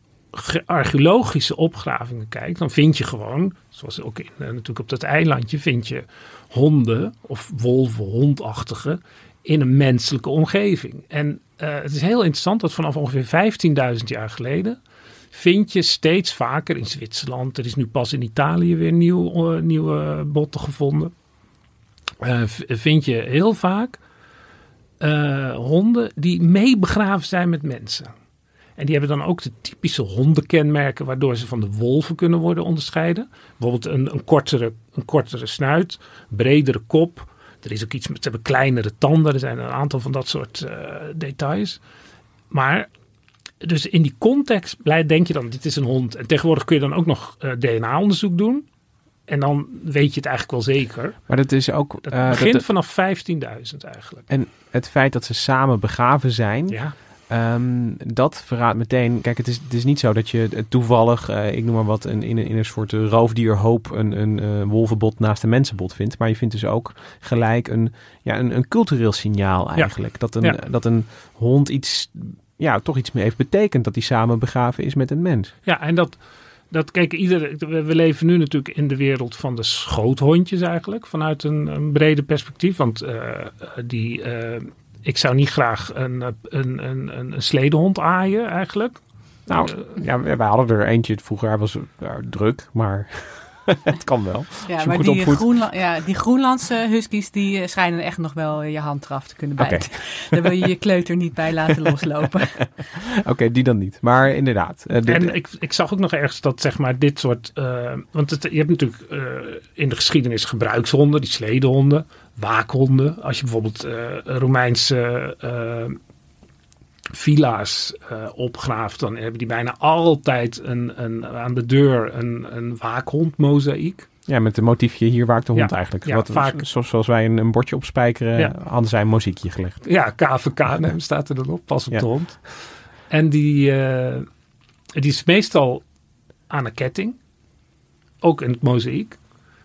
archeologische opgravingen kijkt, dan vind je gewoon, zoals ook in, uh, natuurlijk op dat eilandje, vind je honden of wolven, hondachtige in een menselijke omgeving. En het is heel interessant dat vanaf ongeveer 15.000 jaar geleden vind je steeds vaker in Zwitserland. Er is nu pas in Italië weer nieuw, nieuwe botten gevonden. vind je heel vaak honden die meebegraven zijn met mensen. En die hebben dan ook de typische hondenkenmerken waardoor ze van de wolven kunnen worden onderscheiden. Bijvoorbeeld een, een, kortere, een kortere snuit, bredere kop. Er is ook iets met, ze hebben kleinere tanden. Er zijn een aantal van dat soort uh, details. Maar dus in die context denk je dan, dit is een hond. En tegenwoordig kun je dan ook nog uh, DNA-onderzoek doen. En dan weet je het eigenlijk wel zeker. Maar dat is ook. Het uh, begint dat vanaf 15.000 eigenlijk. En het feit dat ze samen begraven zijn. Ja. Um, dat verraadt meteen. Kijk, het is, het is niet zo dat je toevallig, uh, ik noem maar wat, een, in, een, in een soort roofdierhoop een, een uh, wolvenbot naast een mensenbot vindt. Maar je vindt dus ook gelijk een, ja, een, een cultureel signaal eigenlijk. Ja. Dat, een, ja. dat een hond iets, ja, toch iets meer heeft betekend dat hij samen begraven is met een mens. Ja, en dat dat, kijk, ieder, we leven nu natuurlijk in de wereld van de schoothondjes eigenlijk, vanuit een, een brede perspectief. Want uh, die, ik zou niet graag een, een, een, een sledehond aaien eigenlijk. Nou, ja, wij hadden er eentje vroeger, hij was uh, druk, maar het kan wel. Ja, maar die, Groenla ja, die Groenlandse huskies die schijnen echt nog wel je hand eraf te kunnen bijten. Okay. Daar wil je je kleuter niet bij laten loslopen. Oké, okay, die dan niet. Maar inderdaad. Uh, dit, en ik, ik zag ook nog ergens dat zeg maar dit soort... Uh, want het, je hebt natuurlijk uh, in de geschiedenis gebruikshonden, die sledehonden, waakhonden. Als je bijvoorbeeld Romeinse villa's uh, opgraaft, dan hebben die bijna altijd een, een, aan de deur een, een waakhond-mozaïek. Ja, met een motiefje hier waakt de hond ja, eigenlijk. Ja, Wat, vaak, zoals, wij een, een bordje opspijkeren, Ja. hadden zij een muziekje gelegd. Ja, KVK nee, staat er dan op, pas op de hond. En die, eh, die is meestal aan een ketting, ook in het mozaïek.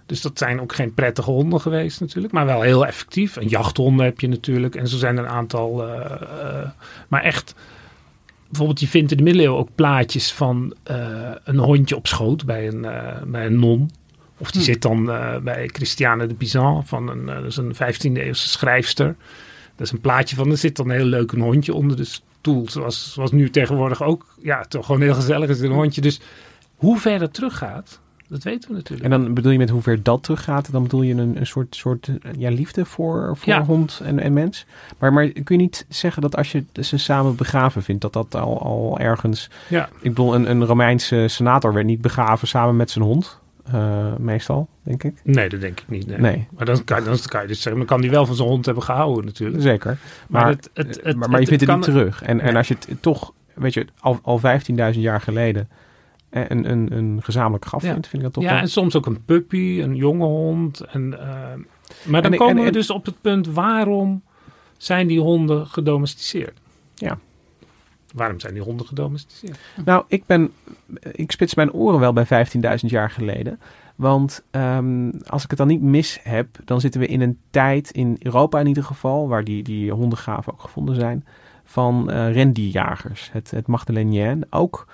Dus dat zijn ook geen prettige honden geweest natuurlijk, maar wel heel effectief. En jachthonden heb je natuurlijk. En zo zijn er een aantal. eh, eh, maar echt, bijvoorbeeld je vindt in de middeleeuwen ook plaatjes van eh, een hondje op schoot bij een, bij een non. Of die Hm. zit dan bij Christiane de Bizan, van een, dat is een 15e eeuwse schrijfster. Dat is een plaatje van, er zit dan een heel leuk een hondje onder de stoel. Zoals, zoals nu tegenwoordig ook. Ja, toch gewoon heel gezellig is een hondje. Dus hoe ver dat teruggaat, dat weten we natuurlijk. En dan bedoel je met hoe ver dat teruggaat, dan bedoel je een, een soort, soort ja, liefde voor, voor Ja. hond en, en mens. Maar, maar kun je niet zeggen dat als je ze samen begraven vindt, dat dat al, al ergens... Ja. Ik bedoel, een, een Romeinse senator werd niet begraven samen met zijn hond, eh, meestal, denk ik. Nee, dat denk ik niet. Nee. Nee. Maar dan kan, dan kan je dus zeggen, dan kan hij wel van zijn hond hebben gehouden natuurlijk. Zeker. Maar, Maar, het, het, het, maar, maar je vindt het, niet terug. En, en als je het toch, weet je, al, al 15.000 jaar geleden een, een, een gezamenlijk graf vindt, vind ik dat toch Ja, wel... en soms ook een puppy, een jonge hond. En, eh, maar dan En- komen en- we dus op het punt, waarom zijn die honden gedomesticeerd? Ja. Waarom zijn die honden gedomesticeerd? Nou, ik ben, ik spits mijn oren wel bij 15.000 jaar geleden. Want ehm, als ik het dan niet mis heb, dan zitten we in een tijd, in Europa in ieder geval, waar die, die hondengraven ook gevonden zijn, van eh rendierjagers. Het, het Magdalénien ook.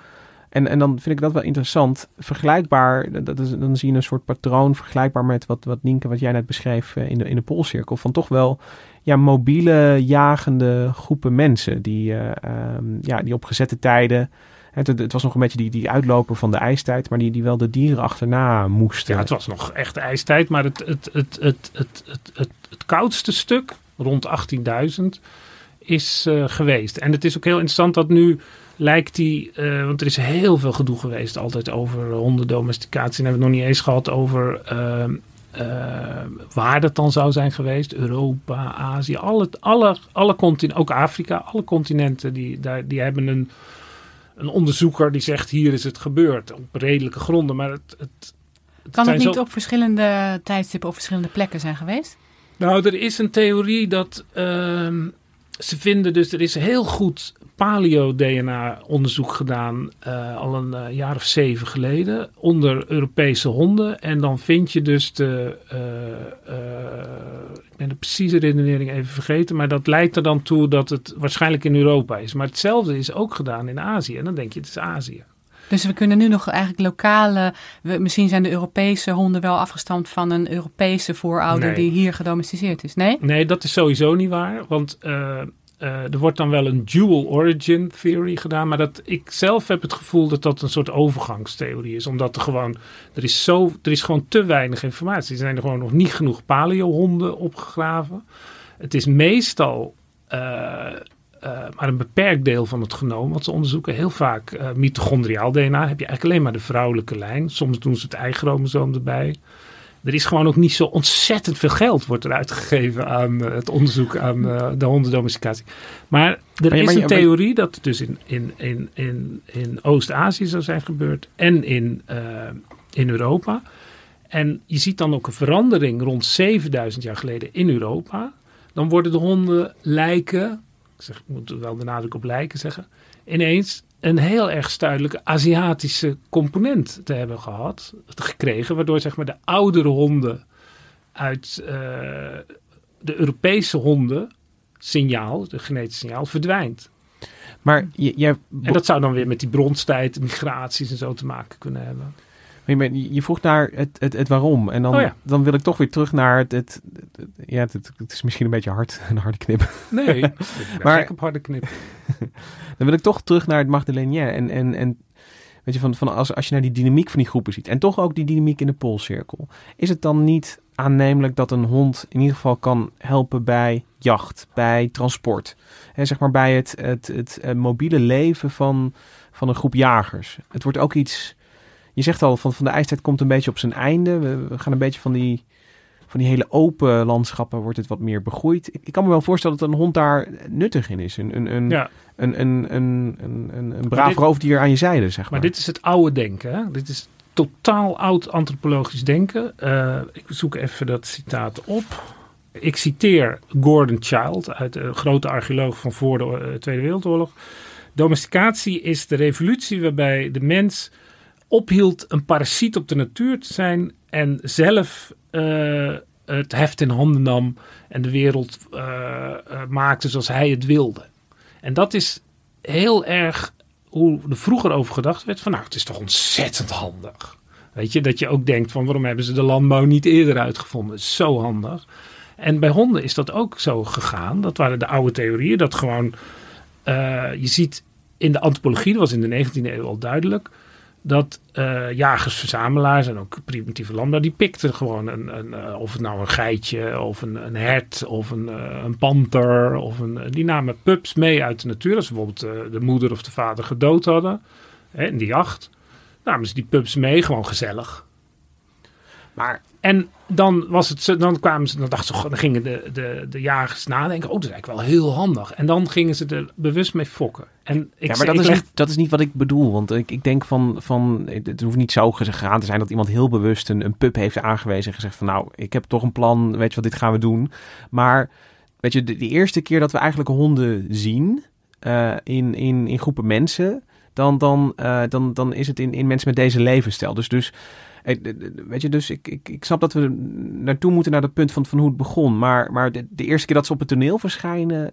En, en dan vind ik dat wel interessant. Vergelijkbaar, dat is, dan zie je een soort patroon, vergelijkbaar met wat, wat Nienke, wat jij net beschreef eh, in de, in de Poolcirkel. Van toch wel ja, mobiele, jagende groepen mensen die, eh, ehm, ja, die op gezette tijden het, het, was nog een beetje die, die uitloper van de ijstijd, maar die, die wel de dieren achterna moesten. Ja, het was nog echt ijstijd, maar het, het, het, het, het, het, het, het koudste stuk, rond 18.000, is eh, geweest. En het is ook heel interessant dat nu lijkt die, eh, want er is heel veel gedoe geweest altijd over hondendomesticatie. En hebben we het nog niet eens gehad over ehm, eh, waar dat dan zou zijn geweest. Europa, Azië, alle, alle, alle continenten, ook Afrika, alle continenten, die, daar, die hebben een, een onderzoeker die zegt hier is het gebeurd. Op redelijke gronden, maar het... het Kan het niet zo- op verschillende tijdstippen of verschillende plekken zijn geweest? Nou, er is een theorie dat ehm, ze vinden dus, er is heel goed paleo-DNA-onderzoek gedaan, uh, al een uh, jaar of zeven geleden, onder Europese honden. En dan vind je dus de, uh, ik ben de precieze redenering even vergeten, maar dat leidt er dan toe dat het waarschijnlijk in Europa is. Maar hetzelfde is ook gedaan in Azië. En dan denk je, het is Azië. Dus we kunnen nu nog eigenlijk lokale. We, misschien zijn de Europese honden wel afgestamd van een Europese voorouder Nee. die hier gedomesticeerd is. Nee? Nee, dat is sowieso niet waar. Want eh, eh, er wordt dan wel een dual origin theory gedaan. Maar dat, ik zelf heb het gevoel dat dat een soort overgangstheorie is. Omdat er gewoon, er is, zo, er is gewoon te weinig informatie. Er zijn er gewoon nog niet genoeg paleo-honden opgegraven. Het is meestal eh, eh, maar een beperkt deel van het genoom wat ze onderzoeken. Heel vaak eh mitochondriaal DNA heb je eigenlijk alleen maar de vrouwelijke lijn. Soms doen ze het Y-chromosoom erbij. Er is gewoon ook niet zo ontzettend veel geld wordt er uitgegeven aan eh, het onderzoek aan eh, de hondendomesticatie. Maar er is een theorie dat het dus in, in, in, in, in Oost-Azië zou zijn gebeurd en in, eh, in Europa. En je ziet dan ook een verandering rond 7000 jaar geleden in Europa. Dan worden de honden lijken, ik, zeg, ik moet wel de nadruk op lijken zeggen, ineens een heel erg duidelijke Aziatische component te hebben gehad, gekregen, waardoor zeg maar de oudere honden uit eh, de Europese honden signaal, de genetische signaal, verdwijnt. Maar je, jij, En dat zou dan weer met die bronstijd, migraties en zo te maken kunnen hebben. Je, maar je je vroeg naar het, het, het waarom. En dan, Oh ja. dan wil ik toch weer terug naar het. het, het- ja, het, het is misschien een beetje hard, een harde knip. Nee, ik Maar- gek op harde knip. Dan wil ik toch terug naar het Magdalenien. En, en, en weet je, van, van als, als je naar die dynamiek van die groepen ziet. En toch ook die dynamiek in de poolcirkel. Is het dan niet aannemelijk dat een hond in ieder geval kan helpen bij jacht, bij transport? Hè, zeg maar bij het, het, het, eh, mobiele leven van, van een groep jagers. Het wordt ook iets... Je zegt al, van, van de ijstijd komt een beetje op zijn einde. We, we gaan een beetje van die, van die hele open landschappen wordt het wat meer begroeid. Ik, ik kan me wel voorstellen dat een hond daar nuttig in is. Een, een, een, Ja, een, een, een, een, een, een braaf dit- roofdier aan je zijde, zeg maar. maar dit is het oude denken. Hè? Dit is totaal oud antropologisch denken. Eh, ik zoek even dat citaat op. Ik citeer Gordon Child, uit de grote archeoloog van voor de eh, Tweede Wereldoorlog. Domesticatie is de revolutie waarbij de mens ophield een parasiet op de natuur te zijn en zelf eh, het heft in handen nam en de wereld eh, eh, maakte zoals hij het wilde. En dat is heel erg hoe er vroeger over gedacht werd van nou, het is toch ontzettend handig. Weet je, dat je ook denkt van waarom hebben ze de landbouw niet eerder uitgevonden? Zo handig. En bij honden is dat ook zo gegaan. Dat waren de oude theorieën. Dat gewoon, je ziet in de antropologie, dat was in de 19e eeuw al duidelijk, dat eh, jagers-verzamelaars en ook primitieve landbouw, die pikten gewoon een, een, eh, of het nou een geitje of een, een hert of een, eh, een panter of een, die namen pups mee uit de natuur. Als ze bijvoorbeeld de moeder of de vader gedood hadden hè, in die jacht, namen ze die pups mee, gewoon gezellig. Maar En dan was het dan kwamen ze, dan dachten ze, dan gingen de, de, de jagers nadenken, oh, dat is eigenlijk wel heel handig. En dan gingen ze er bewust mee fokken. En ik, ja, maar dat, ik is leg- niet, dat is niet wat ik bedoel. Want ik, ik denk van, van, het hoeft niet zo gegaan te zijn dat iemand heel bewust een, een pup heeft aangewezen en gezegd van nou, ik heb toch een plan, weet je wat, dit gaan we doen. Maar weet je, de, de eerste keer dat we eigenlijk honden zien eh, in, in, in groepen mensen, dan, dan, eh, dan, dan is het in, in mensen met deze levensstijl. Dus, dus weet je, dus ik, ik, ik snap dat we naartoe moeten naar dat punt van, van hoe het begon. Maar, maar de, de eerste keer dat ze op het toneel verschijnen,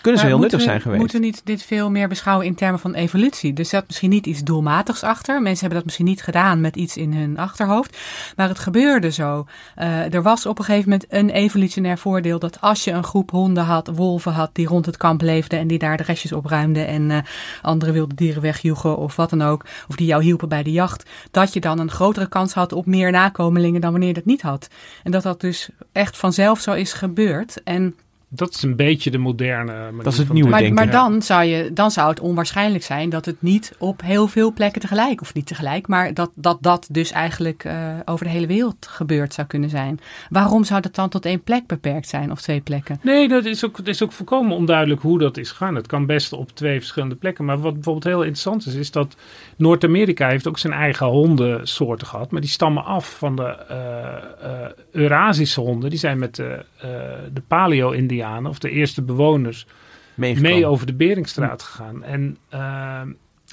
kunnen ze heel nuttig we- zijn geweest. Moeten we niet dit veel meer beschouwen in termen van evolutie? Er zat misschien niet iets doelmatigs achter. Mensen hebben dat misschien niet gedaan met iets in hun achterhoofd. Maar het gebeurde zo. Eh, er was op een gegeven moment een evolutionair voordeel dat als je een groep honden had, wolven had, die rond het kamp leefden en die daar de restjes opruimden en eh, andere wilde dieren wegjoegen of wat dan ook, of die jou hielpen bij de jacht, dat je dan een grotere kans had op meer nakomelingen dan wanneer je dat niet had. En dat dat dus echt vanzelf zo is gebeurd. En dat is een beetje de moderne manier Dat is het van nieuwe maar, denken. maar dan, zou je, dan zou het onwaarschijnlijk zijn dat het niet op heel veel plekken tegelijk, of niet tegelijk, maar dat dat, dat dus eigenlijk eh, over de hele wereld gebeurd zou kunnen zijn. Waarom zou dat dan tot één plek beperkt zijn of twee plekken? Nee, dat is ook, is ook volkomen onduidelijk hoe dat is gegaan. Het kan best op twee verschillende plekken. Maar wat bijvoorbeeld heel interessant is, is dat Noord-Amerika heeft ook zijn eigen hondensoorten gehad. Maar die stammen af van de eh, eh, Eurasische honden. Die zijn met de, eh, de paleo-Indianen Of de eerste bewoners, mee over de Beringstraat gegaan. En uh,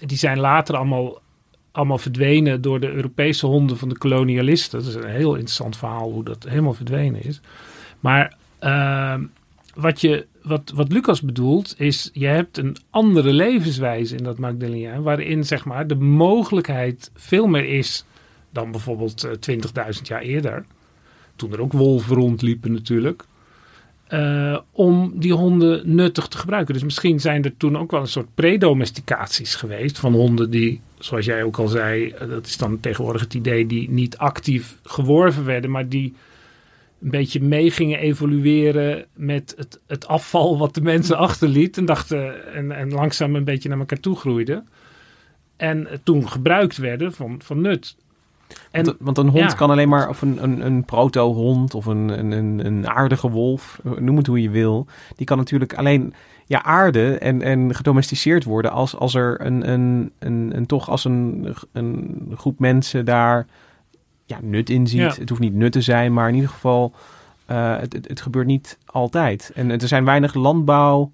die zijn later allemaal, allemaal verdwenen door de Europese honden van de kolonialisten. Dat is een heel interessant verhaal hoe dat helemaal verdwenen is. Maar uh, wat, je, wat, wat Lucas bedoelt is, je hebt een andere levenswijze in dat Magdalena, waarin zeg maar de mogelijkheid veel meer is dan bijvoorbeeld 20.000 jaar eerder. Toen er ook wolven rondliepen natuurlijk. Uh, om die honden nuttig te gebruiken. Dus misschien zijn er toen ook wel een soort predomesticaties geweest van honden die, zoals jij ook al zei, uh, dat is dan tegenwoordig het idee, die niet actief geworven werden, maar die een beetje mee gingen evolueren met het, het afval wat de mensen achterliet en dachten en, en langzaam een beetje naar elkaar toe groeiden. En toen gebruikt werden van, van nut. En, want, want een hond kan alleen maar, of een, een, een proto-hond of een, een, een aardige wolf, noem het hoe je wil. Die kan natuurlijk alleen ja, aarden en, en gedomesticeerd worden als, als er een, een, een, een toch als een, een groep mensen daar ja, nut in ziet. Het hoeft niet nut te zijn, maar in ieder geval, uh, het, het, het, gebeurt niet altijd. En er zijn weinig landbouw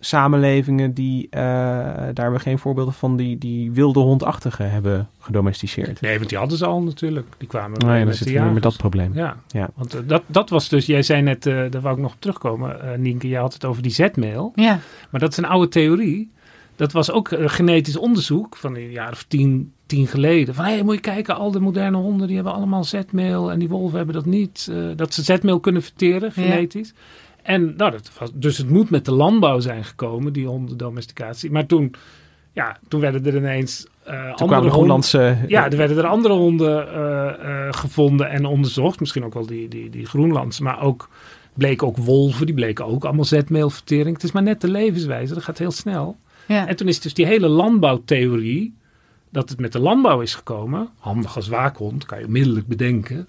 samenlevingen die, uh, daar hebben we geen voorbeelden van, die, die wilde hondachtige hebben gedomesticeerd. Nee, want die hadden ze al natuurlijk. Die kwamen nee, dan zitten we weer met dat probleem. Ja, ja. want uh, dat, dat was dus, jij zei net, uh, daar wou ik nog op terugkomen, uh, Nienke, je had het over die zetmeel. Ja. Maar dat is een oude theorie. Dat was ook genetisch onderzoek van een jaar of tien, tien geleden. Van, hé, hey, moet je kijken, al de moderne honden, die hebben allemaal zetmeel en die wolven hebben dat niet. dat ze zetmeel kunnen verteren, genetisch. Ja. En nou, dat was, dus het moet met de landbouw zijn gekomen, die hondendomesticatie. Maar toen, ja, toen werden er ineens uh, toen andere Groenlandse... Ja, er werden er andere honden uh, uh, gevonden en onderzocht. Misschien ook wel die, die, die Groenlandse. Maar ook bleken ook wolven, die bleken ook allemaal zetmeelvertering. Het is maar net de levenswijze, dat gaat heel snel. Ja. En toen is dus die hele landbouwtheorie, dat het met de landbouw is gekomen. Handig als waakhond, kan je onmiddellijk bedenken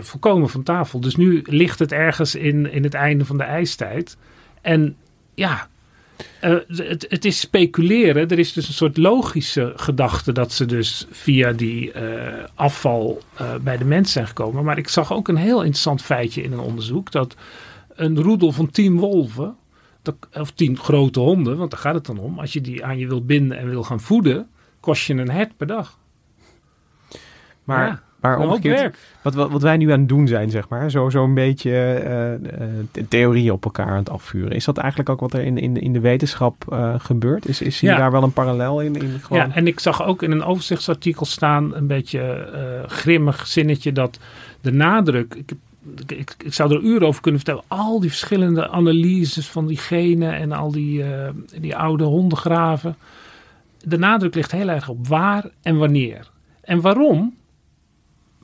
volkomen van tafel. Dus nu ligt het ergens in, in het einde van de ijstijd. En ja, uh, het, het, is speculeren. Er is dus een soort logische gedachte dat ze dus via die uh, afval uh, bij de mens zijn gekomen. Maar ik zag ook een heel interessant feitje in een onderzoek. Dat een roedel van tien wolven, of tien grote honden, want daar gaat het dan om. Als je die aan je wil binden en wil gaan voeden, kost je een hert per dag. Maar. Maar omgekeerd, wat, wat, wat, wij nu aan het doen zijn, zeg maar, zo, zo een beetje uh, theorieën op elkaar aan het afvuren. Is dat eigenlijk ook wat er in, in, in de wetenschap uh, gebeurt? Is, is hier ja. daar wel een parallel in? in gewoon... Ja, en ik zag ook in een overzichtsartikel staan een beetje grimmig zinnetje dat de nadruk. Ik, ik, ik, zou er uren over kunnen vertellen. Al die verschillende analyses van die genen en al die, die oude hondengraven. De nadruk ligt heel erg op waar en wanneer. En waarom?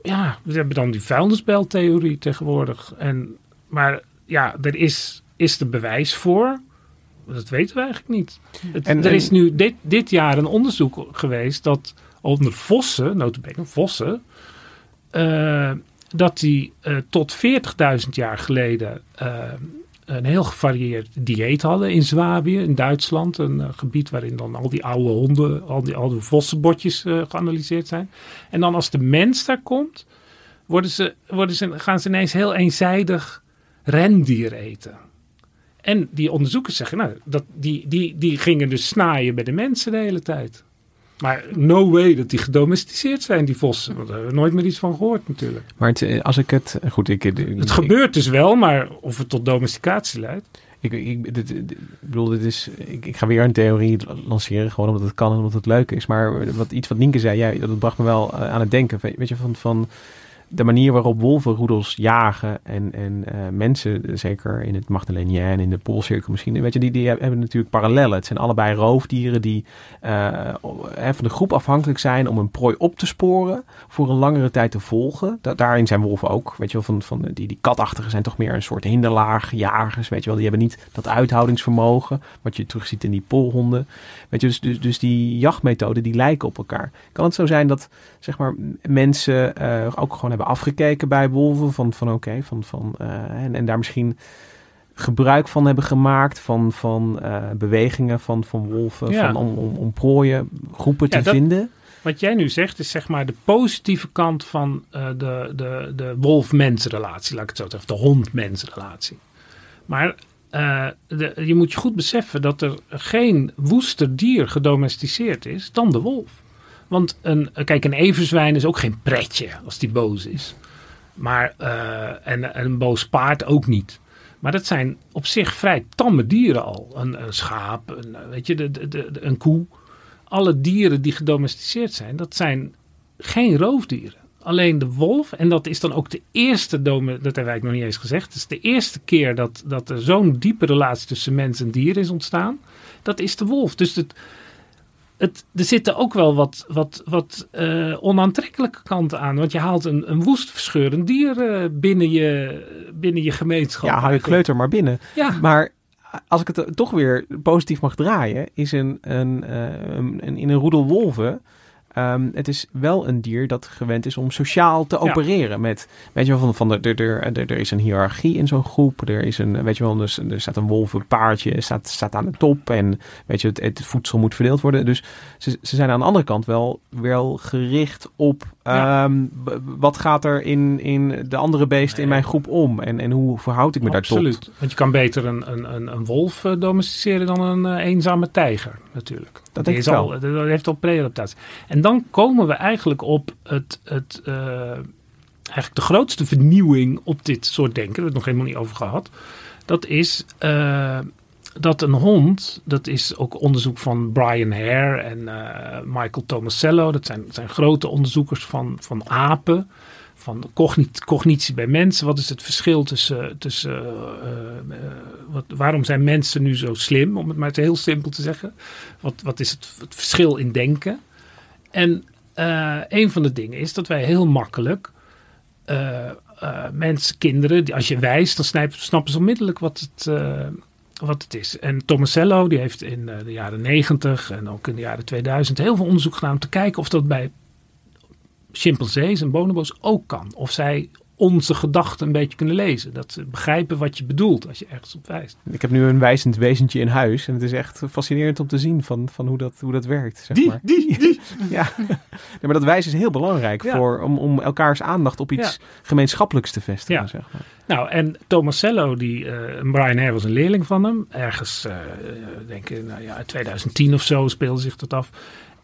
Ja, we hebben dan die vuilnisbeltheorie tegenwoordig. En, maar ja, er is, is er bewijs voor. Dat weten we eigenlijk niet. Het, en, er is nu dit, dit jaar een onderzoek geweest dat onder vossen, notabene vossen, uh, dat die uh, tot 40.000 jaar geleden uh, een heel gevarieerd dieet hadden in Zwabië, in Duitsland. Een uh, gebied waarin dan al die oude honden, al die oude vossenbotjes uh, geanalyseerd zijn. En dan als de mens daar komt, worden ze, worden ze, gaan ze ineens heel eenzijdig rendier eten. En die onderzoekers zeggen, nou, dat, die, die, die gingen dus snaaien bij de mensen de hele tijd. Maar no way dat die gedomesticeerd zijn, die vossen. Want daar hebben we nooit meer iets van gehoord natuurlijk. Maar het, eh, als ik het... Goed, ik, ik het gebeurt dus wel, maar of het tot domesticatie leidt. Ik, ik, dit, dit, ik bedoel, dit is, ik, ik, ga weer een theorie lanceren, gewoon omdat het kan en omdat het leuk is. Maar wat, iets wat Nienke zei, dat bracht me wel aan het denken. Weet je, van, van de manier waarop wolvenroedels jagen en, en uh, mensen, zeker in het Magdalénien en in de Poolcirkel misschien, weet je, die, die hebben natuurlijk parallellen. Het zijn allebei roofdieren die uh, van de groep afhankelijk zijn om een prooi op te sporen, voor een langere tijd te volgen. Da daarin zijn wolven ook, weet je wel, van, van die, die katachtigen zijn toch meer een soort hinderlaagjagers, weet je wel. Die hebben niet dat uithoudingsvermogen, wat je terugziet in die poolhonden. Weet je, dus, dus, dus die jachtmethoden, die lijken op elkaar. Kan het zo zijn dat, zeg maar, mensen uh, ook gewoon hebben afgekeken bij wolven. Van, van oké, okay, van, van, uh, en, en daar misschien gebruik van hebben gemaakt van, van uh, bewegingen van, van wolven. Ja. Van, om, om, om prooien, groepen ja, te dat, vinden. Wat jij nu zegt is zeg maar de positieve kant van de, de, de wolf-mens relatie. Laat ik het zo zeggen. De hond-mens relatie. Maar uh, de, je moet je goed beseffen dat er geen woester dier gedomesticeerd is dan de wolf. Want een, kijk, een everzwijn is ook geen pretje als die boos is. Maar, uh, en, en een boos paard ook niet. Maar dat zijn op zich vrij tamme dieren al. Een, een schaap, een, weet je, de, de, een koe. Alle dieren die gedomesticeerd zijn, dat zijn geen roofdieren. Alleen de wolf, en dat is dan ook de eerste, dome, dat hebben wij nog niet eens gezegd. Het is de eerste keer dat, dat er zo'n diepe relatie tussen mens en dier is ontstaan. Dat is de wolf. Dus het, het, er zitten ook wel wat, wat, wat uh, onaantrekkelijke kanten aan. Want je haalt een, een woest verscheurend dier uh, binnen, je, binnen je gemeenschap. Ja, haal je kleuter maar binnen. Ja. Maar als ik het toch weer positief mag draaien, is een, een, uh, een in een roedel wolven Um, het is wel een dier dat gewend is om sociaal te opereren. Met, weet je wel, van, van de, er, er, er, is een hiërarchie in zo'n groep. Er is een, weet je wel, dus, er staat een wolvenpaardje, staat, staat aan de top. En weet je, het, het voedsel moet verdeeld worden. Dus ze, ze zijn aan de andere kant wel, wel gericht op ja. um, wat gaat er in, in de andere beesten in mijn groep om? En, en hoe verhoud ik me Absoluut. daartoe? Absoluut. Want je kan beter een, een, een, een wolf uh, domesticeren dan een uh, eenzame tijger, natuurlijk. Dat, denk is ik wel. Al, dat heeft al pre-adaptatie. En dan komen we eigenlijk op het, het, uh, eigenlijk de grootste vernieuwing op dit soort denken. Daar hebben we het nog helemaal niet over gehad. Dat is uh, dat een hond, dat is ook onderzoek van Brian Hare en uh, Michael Tomasello. Dat zijn, zijn grote onderzoekers van, van apen. Van cognit, cognitie bij mensen. Wat is het verschil tussen. tussen wat, waarom zijn mensen nu zo slim? Om het maar heel simpel te zeggen. Wat, wat is het, verschil in denken? En een van de dingen is dat wij heel makkelijk mensen, kinderen, als je wijst, dan snappen ze onmiddellijk wat het, wat het is. En Tomasello, die heeft in de jaren 90 en ook in de jaren 2000 heel veel onderzoek gedaan om te kijken of dat bij chimpansees en bonobo's ook kan. Of zij onze gedachten een beetje kunnen lezen. Dat ze begrijpen wat je bedoelt als je ergens op wijst. Ik heb nu een wijzend wezentje in huis. En het is echt fascinerend om te zien van, van hoe, dat, hoe dat werkt. Zeg die, maar. die, die. ja. ja, maar dat wijzen is heel belangrijk Ja. voor, om, om elkaars aandacht op iets gemeenschappelijks te vestigen. Zeg maar. Nou, en Tomasello, die, eh, Brian Hare was een leerling van hem. Ergens, eh denk ik, nou ja, 2010 of zo speelde zich dat af.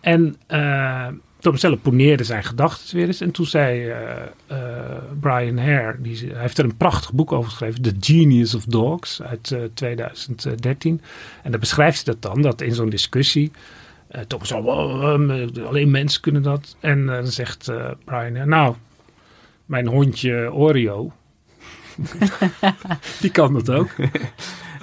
En eh Tomasello poneerde zijn gedachten weer eens. En toen zei eh, eh, Brian Hare, die, hij heeft er een prachtig boek over geschreven. The Genius of Dogs uit eh, 2013. En daar beschrijft hij dat dan, dat in zo'n discussie... Oh, um, alleen mensen kunnen dat. En eh, dan zegt eh, Brian nou, mijn hondje Oreo... die kan dat ook.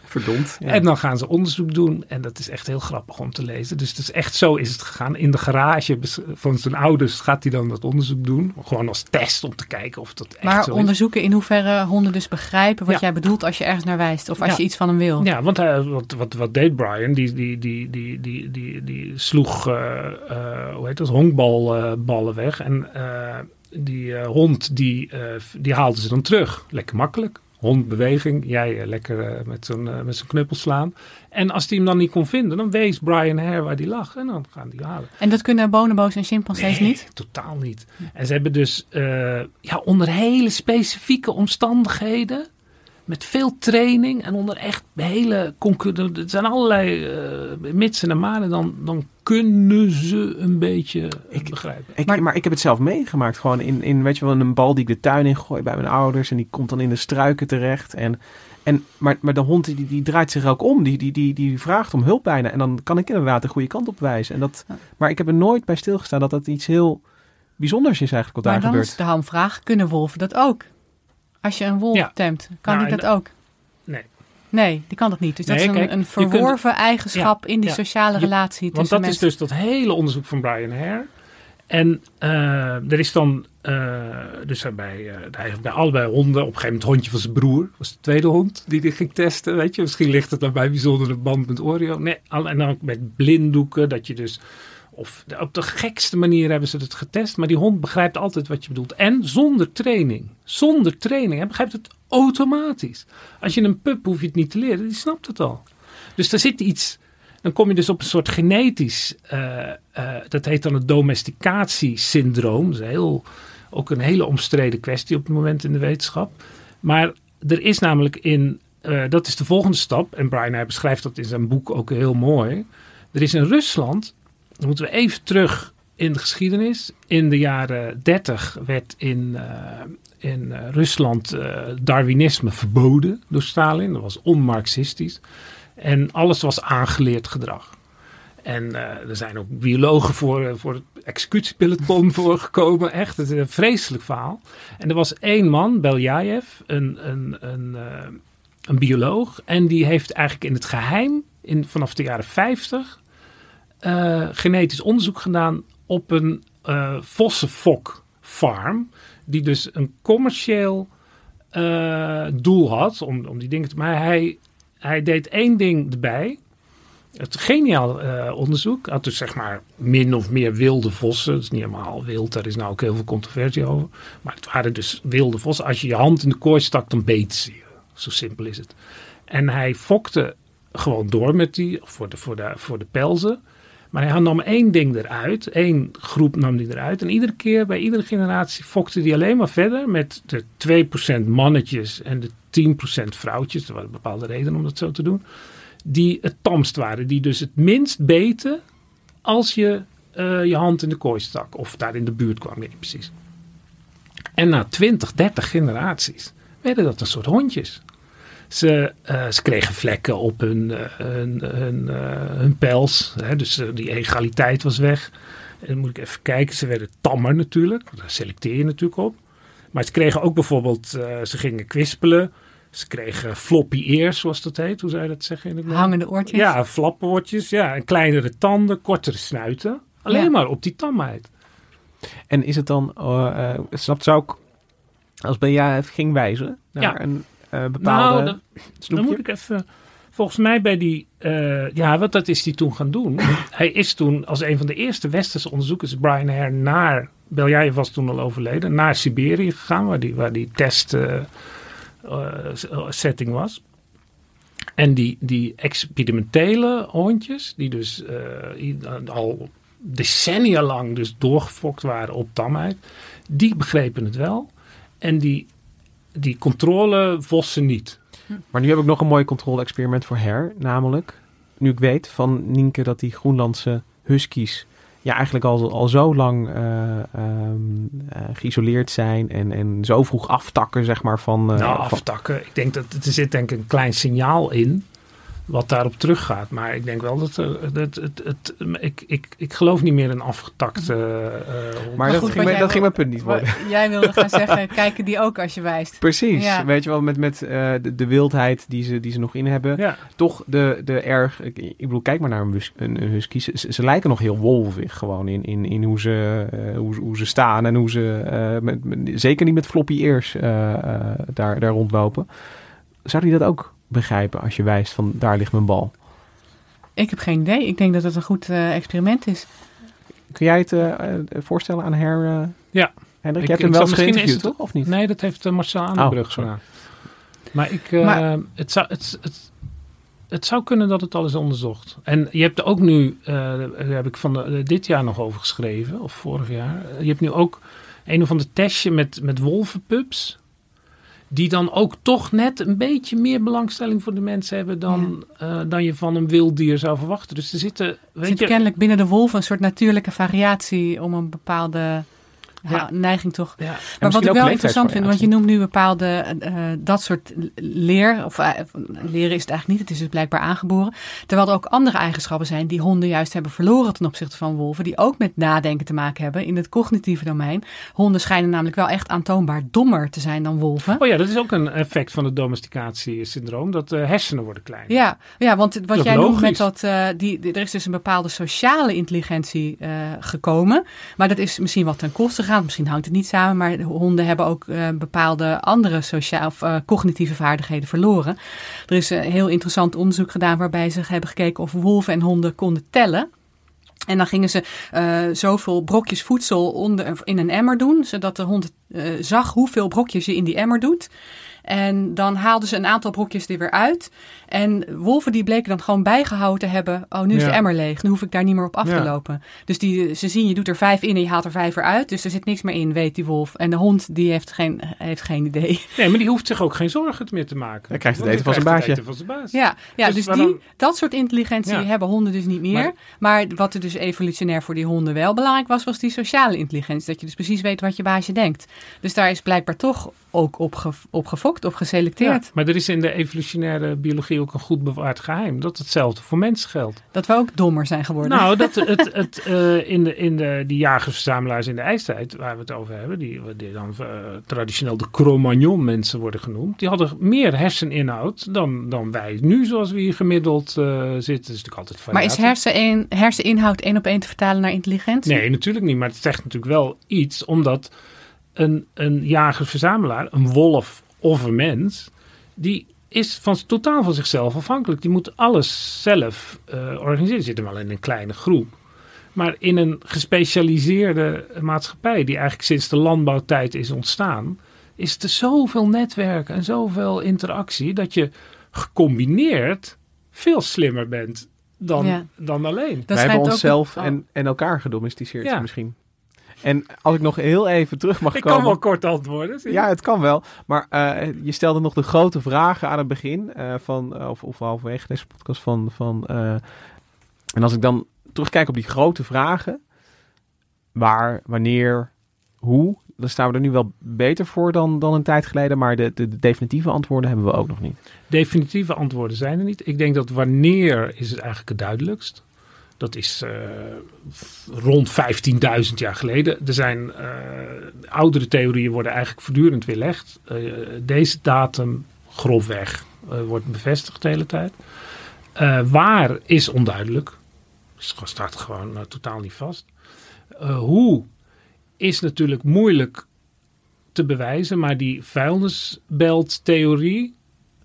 Verdomd. Ja. En dan gaan ze onderzoek doen. En dat is echt heel grappig om te lezen. Dus het is echt zo is het gegaan. In de garage van zijn ouders gaat hij dan dat onderzoek doen. Gewoon als test om te kijken of dat echt Maar zo onderzoeken in hoeverre honden dus begrijpen wat Ja. jij bedoelt als je ergens naar wijst. Of als Ja. je iets van hem wil. is. Ja, want hij, wat, wat, wat deed Brian? Die, die, die, die, die, die, die sloeg, eh, eh, hoe heet dat, honkbalballen weg. En eh, die eh, hond, die, eh, die haalde ze dan terug. Lekker makkelijk. Hondbeweging, jij eh, lekker eh, met zo'n eh, met zo'n knuppel slaan. En als hij hem dan niet kon vinden, dan wees Brian Hare waar die lag. En dan gaan die halen. En dat kunnen bonobo's en chimpansees Nee, niet? Totaal niet. En ze hebben dus ja, onder hele specifieke omstandigheden, met veel training en onder echt hele Er zijn allerlei eh mitsen en maren, dan, dan kunnen ze een beetje Ik- begrijpen. Ik, maar, Maar- ik heb het zelf meegemaakt. Gewoon in, in, weet je wel, een bal die ik de tuin in gooi bij mijn ouders. En die komt dan in de struiken terecht. En, en, maar, maar de hond die, die draait zich ook om. Die, die, die, die vraagt om hulp bijna. En dan kan ik inderdaad de goede kant op wijzen. En dat, maar ik heb er nooit bij stilgestaan dat dat iets heel bijzonders is eigenlijk wat Maar daar dan gebeurt. is de hamvraag, kunnen wolven dat ook? Als je een wolf Ja. temt, kan Nou, die dat ook? Nee. Nee, die kan dat niet. Dus dat is een, kijk, een je kunt- verworven eigenschap in die ja. sociale Je- relatie Want tussen dat is dus dat hele onderzoek van Brian Hare. En eh, er is dan, eh, dus bij, hij heeft bij allebei honden, op een gegeven moment het hondje van zijn broer, was de tweede hond die hij ging testen, weet je. Misschien ligt het dan bij bijzondere band met Oreo. Nee, al- en dan ook met blinddoeken, dat je dus, of op de gekste manier hebben ze het getest, maar die hond begrijpt altijd wat je bedoelt. En zonder training, zonder training, hij begrijpt het automatisch. Als je een pup hoef je het niet te leren, die snapt het al. Dus er zit iets, dan kom je dus op een soort genetisch, eh, eh, dat heet dan het domesticatiesyndroom. Dat is heel, ook een hele omstreden kwestie op het moment in de wetenschap. Maar er is namelijk in, eh, dat is de volgende stap. En Brian hij beschrijft dat in zijn boek ook heel mooi. Er is in Rusland, dan moeten we even terug in de geschiedenis. In de jaren 30 werd in, in uh, Rusland uh, Darwinisme verboden door Stalin. Dat was onmarxistisch. En alles was aangeleerd gedrag. En er zijn ook biologen voor, voor het executiepeloton voorgekomen. Echt, het is een vreselijk verhaal. En er was één man, Beljajev, een, een, een, een bioloog. En die heeft eigenlijk in het geheim, in, vanaf de jaren 50, genetisch onderzoek gedaan op een uh, vossenfok farm. Die dus een commercieel uh, doel had om, om die dingen te... Maar hij, hij deed één ding erbij. Het geniaal uh, onderzoek had dus zeg maar min of meer wilde vossen. Het is niet helemaal wild, daar is nou ook heel veel controversie over. Maar het waren dus wilde vossen. Als je je hand in de kooi stak, dan beet ze je. Zo simpel is het. En hij fokte gewoon door met die, voor de, voor de, voor de pelzen. Maar hij nam één ding eruit, één groep nam hij eruit. En iedere keer, bij iedere generatie, fokte hij alleen maar verder met de 2% mannetjes en de 10% vrouwtjes. Er waren bepaalde redenen om dat zo te doen. Die het tamst waren, die dus het minst beten als je uh, je hand in de kooi stak. Of daar in de buurt kwam, weet niet precies. En na 20, 30 generaties werden dat een soort hondjes. Ze, uh, ze kregen vlekken op hun, uh, hun, hun, uh, hun pels. Hè, dus die egaliteit was weg. En dan moet ik even kijken. Ze werden tammer natuurlijk. Daar selecteer je natuurlijk op. Maar ze kregen ook bijvoorbeeld... ze gingen kwispelen. Ze kregen floppy ears, zoals dat heet. Hoe zou je dat zeggen? In het Hangende oortjes? Ja, flappoortjes. Ja, en kleinere tanden, kortere snuiten. Alleen ja. maar op die tamheid. En is het dan... snapt ze ook... Als BA ging wijzen naar ja. een uh, bepaalde nou, dan, dan, moet ik even. Volgens mij bij die. Uh, ja, wat dat is hij toen gaan doen. hij is toen als een van de eerste westerse onderzoekers, Brian Hare, naar. Beljajev was toen al overleden. Naar Siberië gegaan, waar die, waar die test. Uh, setting was. En die, die experimentele hondjes, die dus al decennia lang dus doorgefokt waren op tamheid, die begrepen het wel. En die die controle vossen niet. Maar nu heb ik nog een mooi controle-experiment voor her. Namelijk, nu ik weet van Nienke dat die Groenlandse huskies... ja, eigenlijk al, al zo lang uh, geïsoleerd zijn... En, en zo vroeg aftakken, zeg maar, van... nou, aftakken. Ik denk dat er zit denk ik een klein signaal in wat daarop teruggaat. Maar ik denk wel dat het, het, het, het ik, ik, ik geloof niet meer in afgetakte. Uh, maar, dat, goed, ging, mijn, dat ging mijn punt niet worden. Jij wilde gaan zeggen, kijken die ook als je wijst. Precies. Ja. Weet je wel, met, met uh, de, de, wildheid die ze, die ze nog in hebben. Ja. Toch de, de erg. Ik, ik bedoel, kijk maar naar een, een, een husky. Ze, ze, lijken nog heel wolvig gewoon in, in, in hoe, ze, uh, hoe, hoe ze staan en hoe ze. Met, met, zeker niet met floppy ears daar, daar rondlopen. Zou die dat ook begrijpen als je wijst van daar ligt mijn bal? Ik heb geen idee. Ik denk dat het een goed uh, experiment is. Kun jij het uh, voorstellen aan her? Uh, ja. Hendrik, je hebt hem wel geïnterviewd, toch? Of niet? Nee, dat heeft Marcel Aandebrug oh, gedaan. Maar, ik, maar het, zou, het, het, het zou kunnen dat het al is onderzocht. En je hebt er ook nu, daar heb ik van de, dit jaar nog over geschreven, of vorig jaar. Je hebt nu ook een of ander testje met, met wolvenpups die dan ook toch net een beetje meer belangstelling voor de mensen hebben dan, ja. uh, dan je van een wild dier zou verwachten. Dus er zitten. Weet zit je, kennelijk binnen de wolf een soort natuurlijke variatie om een bepaalde ja. neiging toch. Ja. Maar wat ik wel interessant vind, want je noemt nu bepaalde uh, dat soort leer, of uh, leren is het eigenlijk niet, het is dus blijkbaar aangeboren. Terwijl er ook andere eigenschappen zijn die honden juist hebben verloren ten opzichte van wolven, die ook met nadenken te maken hebben in het cognitieve domein. Honden schijnen namelijk wel echt aantoonbaar dommer te zijn dan wolven. Oh ja, dat is ook een effect van het domesticatiesyndroom, dat hersenen worden kleiner. Ja, ja want wat jij noemt met dat, die, die, er is dus een bepaalde sociale intelligentie gekomen, maar dat is misschien wat ten koste gaan. Misschien hangt het niet samen, maar honden hebben ook uh, bepaalde andere sociaal of uh, cognitieve vaardigheden verloren. Er is een heel interessant onderzoek gedaan waarbij ze hebben gekeken of wolven en honden konden tellen. En dan gingen ze zoveel brokjes voedsel onder, in een emmer doen, zodat de hond zag hoeveel brokjes je in die emmer doet. En dan haalden ze een aantal brokjes er weer uit. En wolven die bleken dan gewoon bijgehouden te hebben. Oh, nu is Ja. de emmer leeg. Nu hoef ik daar niet meer op af Ja. te lopen. Dus die, ze zien, je doet er vijf in en je haalt er vijf weer uit. Dus er zit niks meer in, weet die wolf. En de hond, die heeft geen, heeft geen idee. Nee, maar die hoeft zich ook geen zorgen meer te maken. Hij krijgt het eten van zijn krijgt baasje. van zijn baas. Ja, ja Dus dus, die, dat soort intelligentie Ja. hebben honden dus niet meer. Maar- Maar, wat er dus evolutionair voor die honden wel belangrijk was, was die sociale intelligentie. Dat je dus precies weet wat je baasje denkt. Dus daar is blijkbaar toch ook op, ge, op gefokt, op geselecteerd. Ja, maar er is in de evolutionaire biologie ook een goed bewaard geheim. Dat hetzelfde voor mensen geldt. Dat we ook dommer zijn geworden. Nou, dat het, het, eh, in, de, in de, die jagers-verzamelaars in de ijstijd, waar we het over hebben, die, die dan eh, traditioneel de Cro-Magnon mensen worden genoemd, die hadden meer herseninhoud dan, dan wij nu, zoals we hier gemiddeld eh, zitten. Is natuurlijk altijd maar is variatie. hersen herseninhoud één op één te vertalen naar intelligentie? Nee, natuurlijk niet. Maar het zegt natuurlijk wel iets, omdat een, een jager-verzamelaar, een wolf of een mens, die is van, totaal van zichzelf afhankelijk. Die moet alles zelf eh, organiseren. Die zitten wel in een kleine groep. Maar in een gespecialiseerde maatschappij, die eigenlijk sinds de landbouwtijd is ontstaan, is er zoveel netwerk en zoveel interactie dat je gecombineerd veel slimmer bent dan, Ja. dan alleen. Dat Wij hebben ook- onszelf oh. en, en elkaar gedomesticeerd Ja. misschien. En als ik nog heel even terug mag Ik komen. kan wel kort antwoorden. zie? Ja, het kan wel. Maar eh, je stelde nog de grote vragen aan het begin eh, van, eh, of, of halverwege deze podcast van, van en als ik dan terugkijk op die grote vragen, waar, wanneer, hoe, dan staan we er nu wel beter voor dan, dan een tijd geleden, maar de, de, de definitieve antwoorden hebben we ook nog niet. Definitieve antwoorden zijn er niet. Ik denk dat wanneer is het eigenlijk het duidelijkst. Dat is eh, rond 15.000 jaar geleden. Er zijn eh, oudere theorieën worden eigenlijk voortdurend weerlegd. Eh, deze datum grofweg wordt bevestigd de hele tijd. Waar is onduidelijk. Het staat gewoon totaal niet vast. Hoe is natuurlijk moeilijk te bewijzen, maar die vuilnisbelttheorie,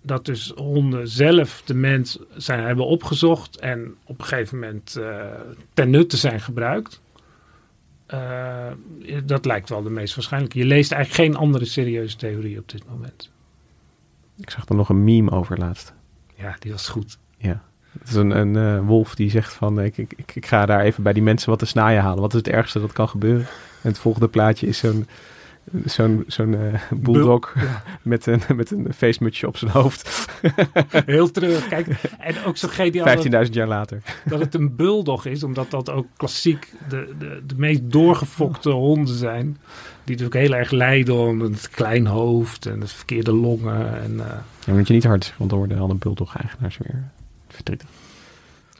dat dus honden zelf de mens zijn, hebben opgezocht en op een gegeven moment eh, ten nutte zijn gebruikt. Eh, dat lijkt wel de meest waarschijnlijke. Je leest eigenlijk geen andere serieuze theorie op dit moment. Ik zag er nog een meme over laatst. Ja, die was goed. Het is een, een eh, wolf die zegt van, ik, ik, ik- ga daar even bij die mensen wat te snaaien halen. Wat is het ergste dat kan gebeuren? En het volgende plaatje is zo'n zo'n zo'n eh, bulldog met, een, met een feestmutsje op zijn hoofd. Heel treurig. Kijk, en ook zo geniaal dat, 15.000 jaar later. dat het een bulldog is, omdat dat ook klassiek de, de, de meest doorgefokte honden zijn. Die natuurlijk heel erg lijden om het klein hoofd en het verkeerde longen. En, eh, Ja, moet je niet hard want dan worden alle bulldog-eigenaars weer verdrietig.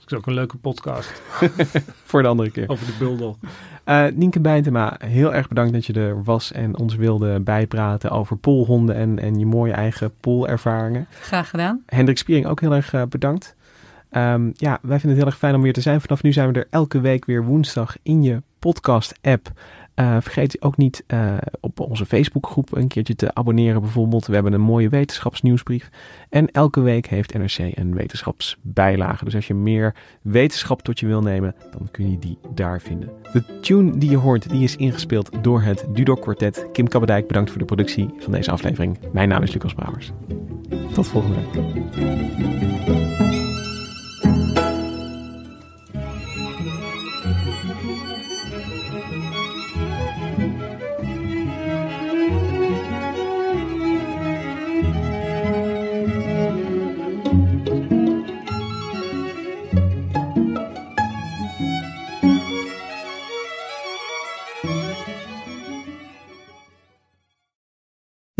Dat is ook een leuke podcast Voor de andere keer. over de bulldog. Eh Nienke Bijntema, heel erg bedankt dat je er was en ons wilde bijpraten over poolhonden en, en je mooie eigen poolervaringen. Graag gedaan. Hendrik Spiering ook heel erg eh, bedankt. Ehm, ja, wij vinden het heel erg fijn om weer te zijn. Vanaf nu zijn we er elke week weer woensdag in je podcast-app. Eh, vergeet ook niet eh, op onze Facebookgroep een keertje te abonneren bijvoorbeeld. We hebben een mooie wetenschapsnieuwsbrief. En elke week heeft NRC een wetenschapsbijlage. Dus als je meer wetenschap tot je wil nemen, dan kun je die daar vinden. De tune die je hoort, die is ingespeeld door het Dudok Quartet. Kim Kabberdijk, bedankt voor de productie van deze aflevering. Mijn naam is Lucas Brouwers. Tot volgende week.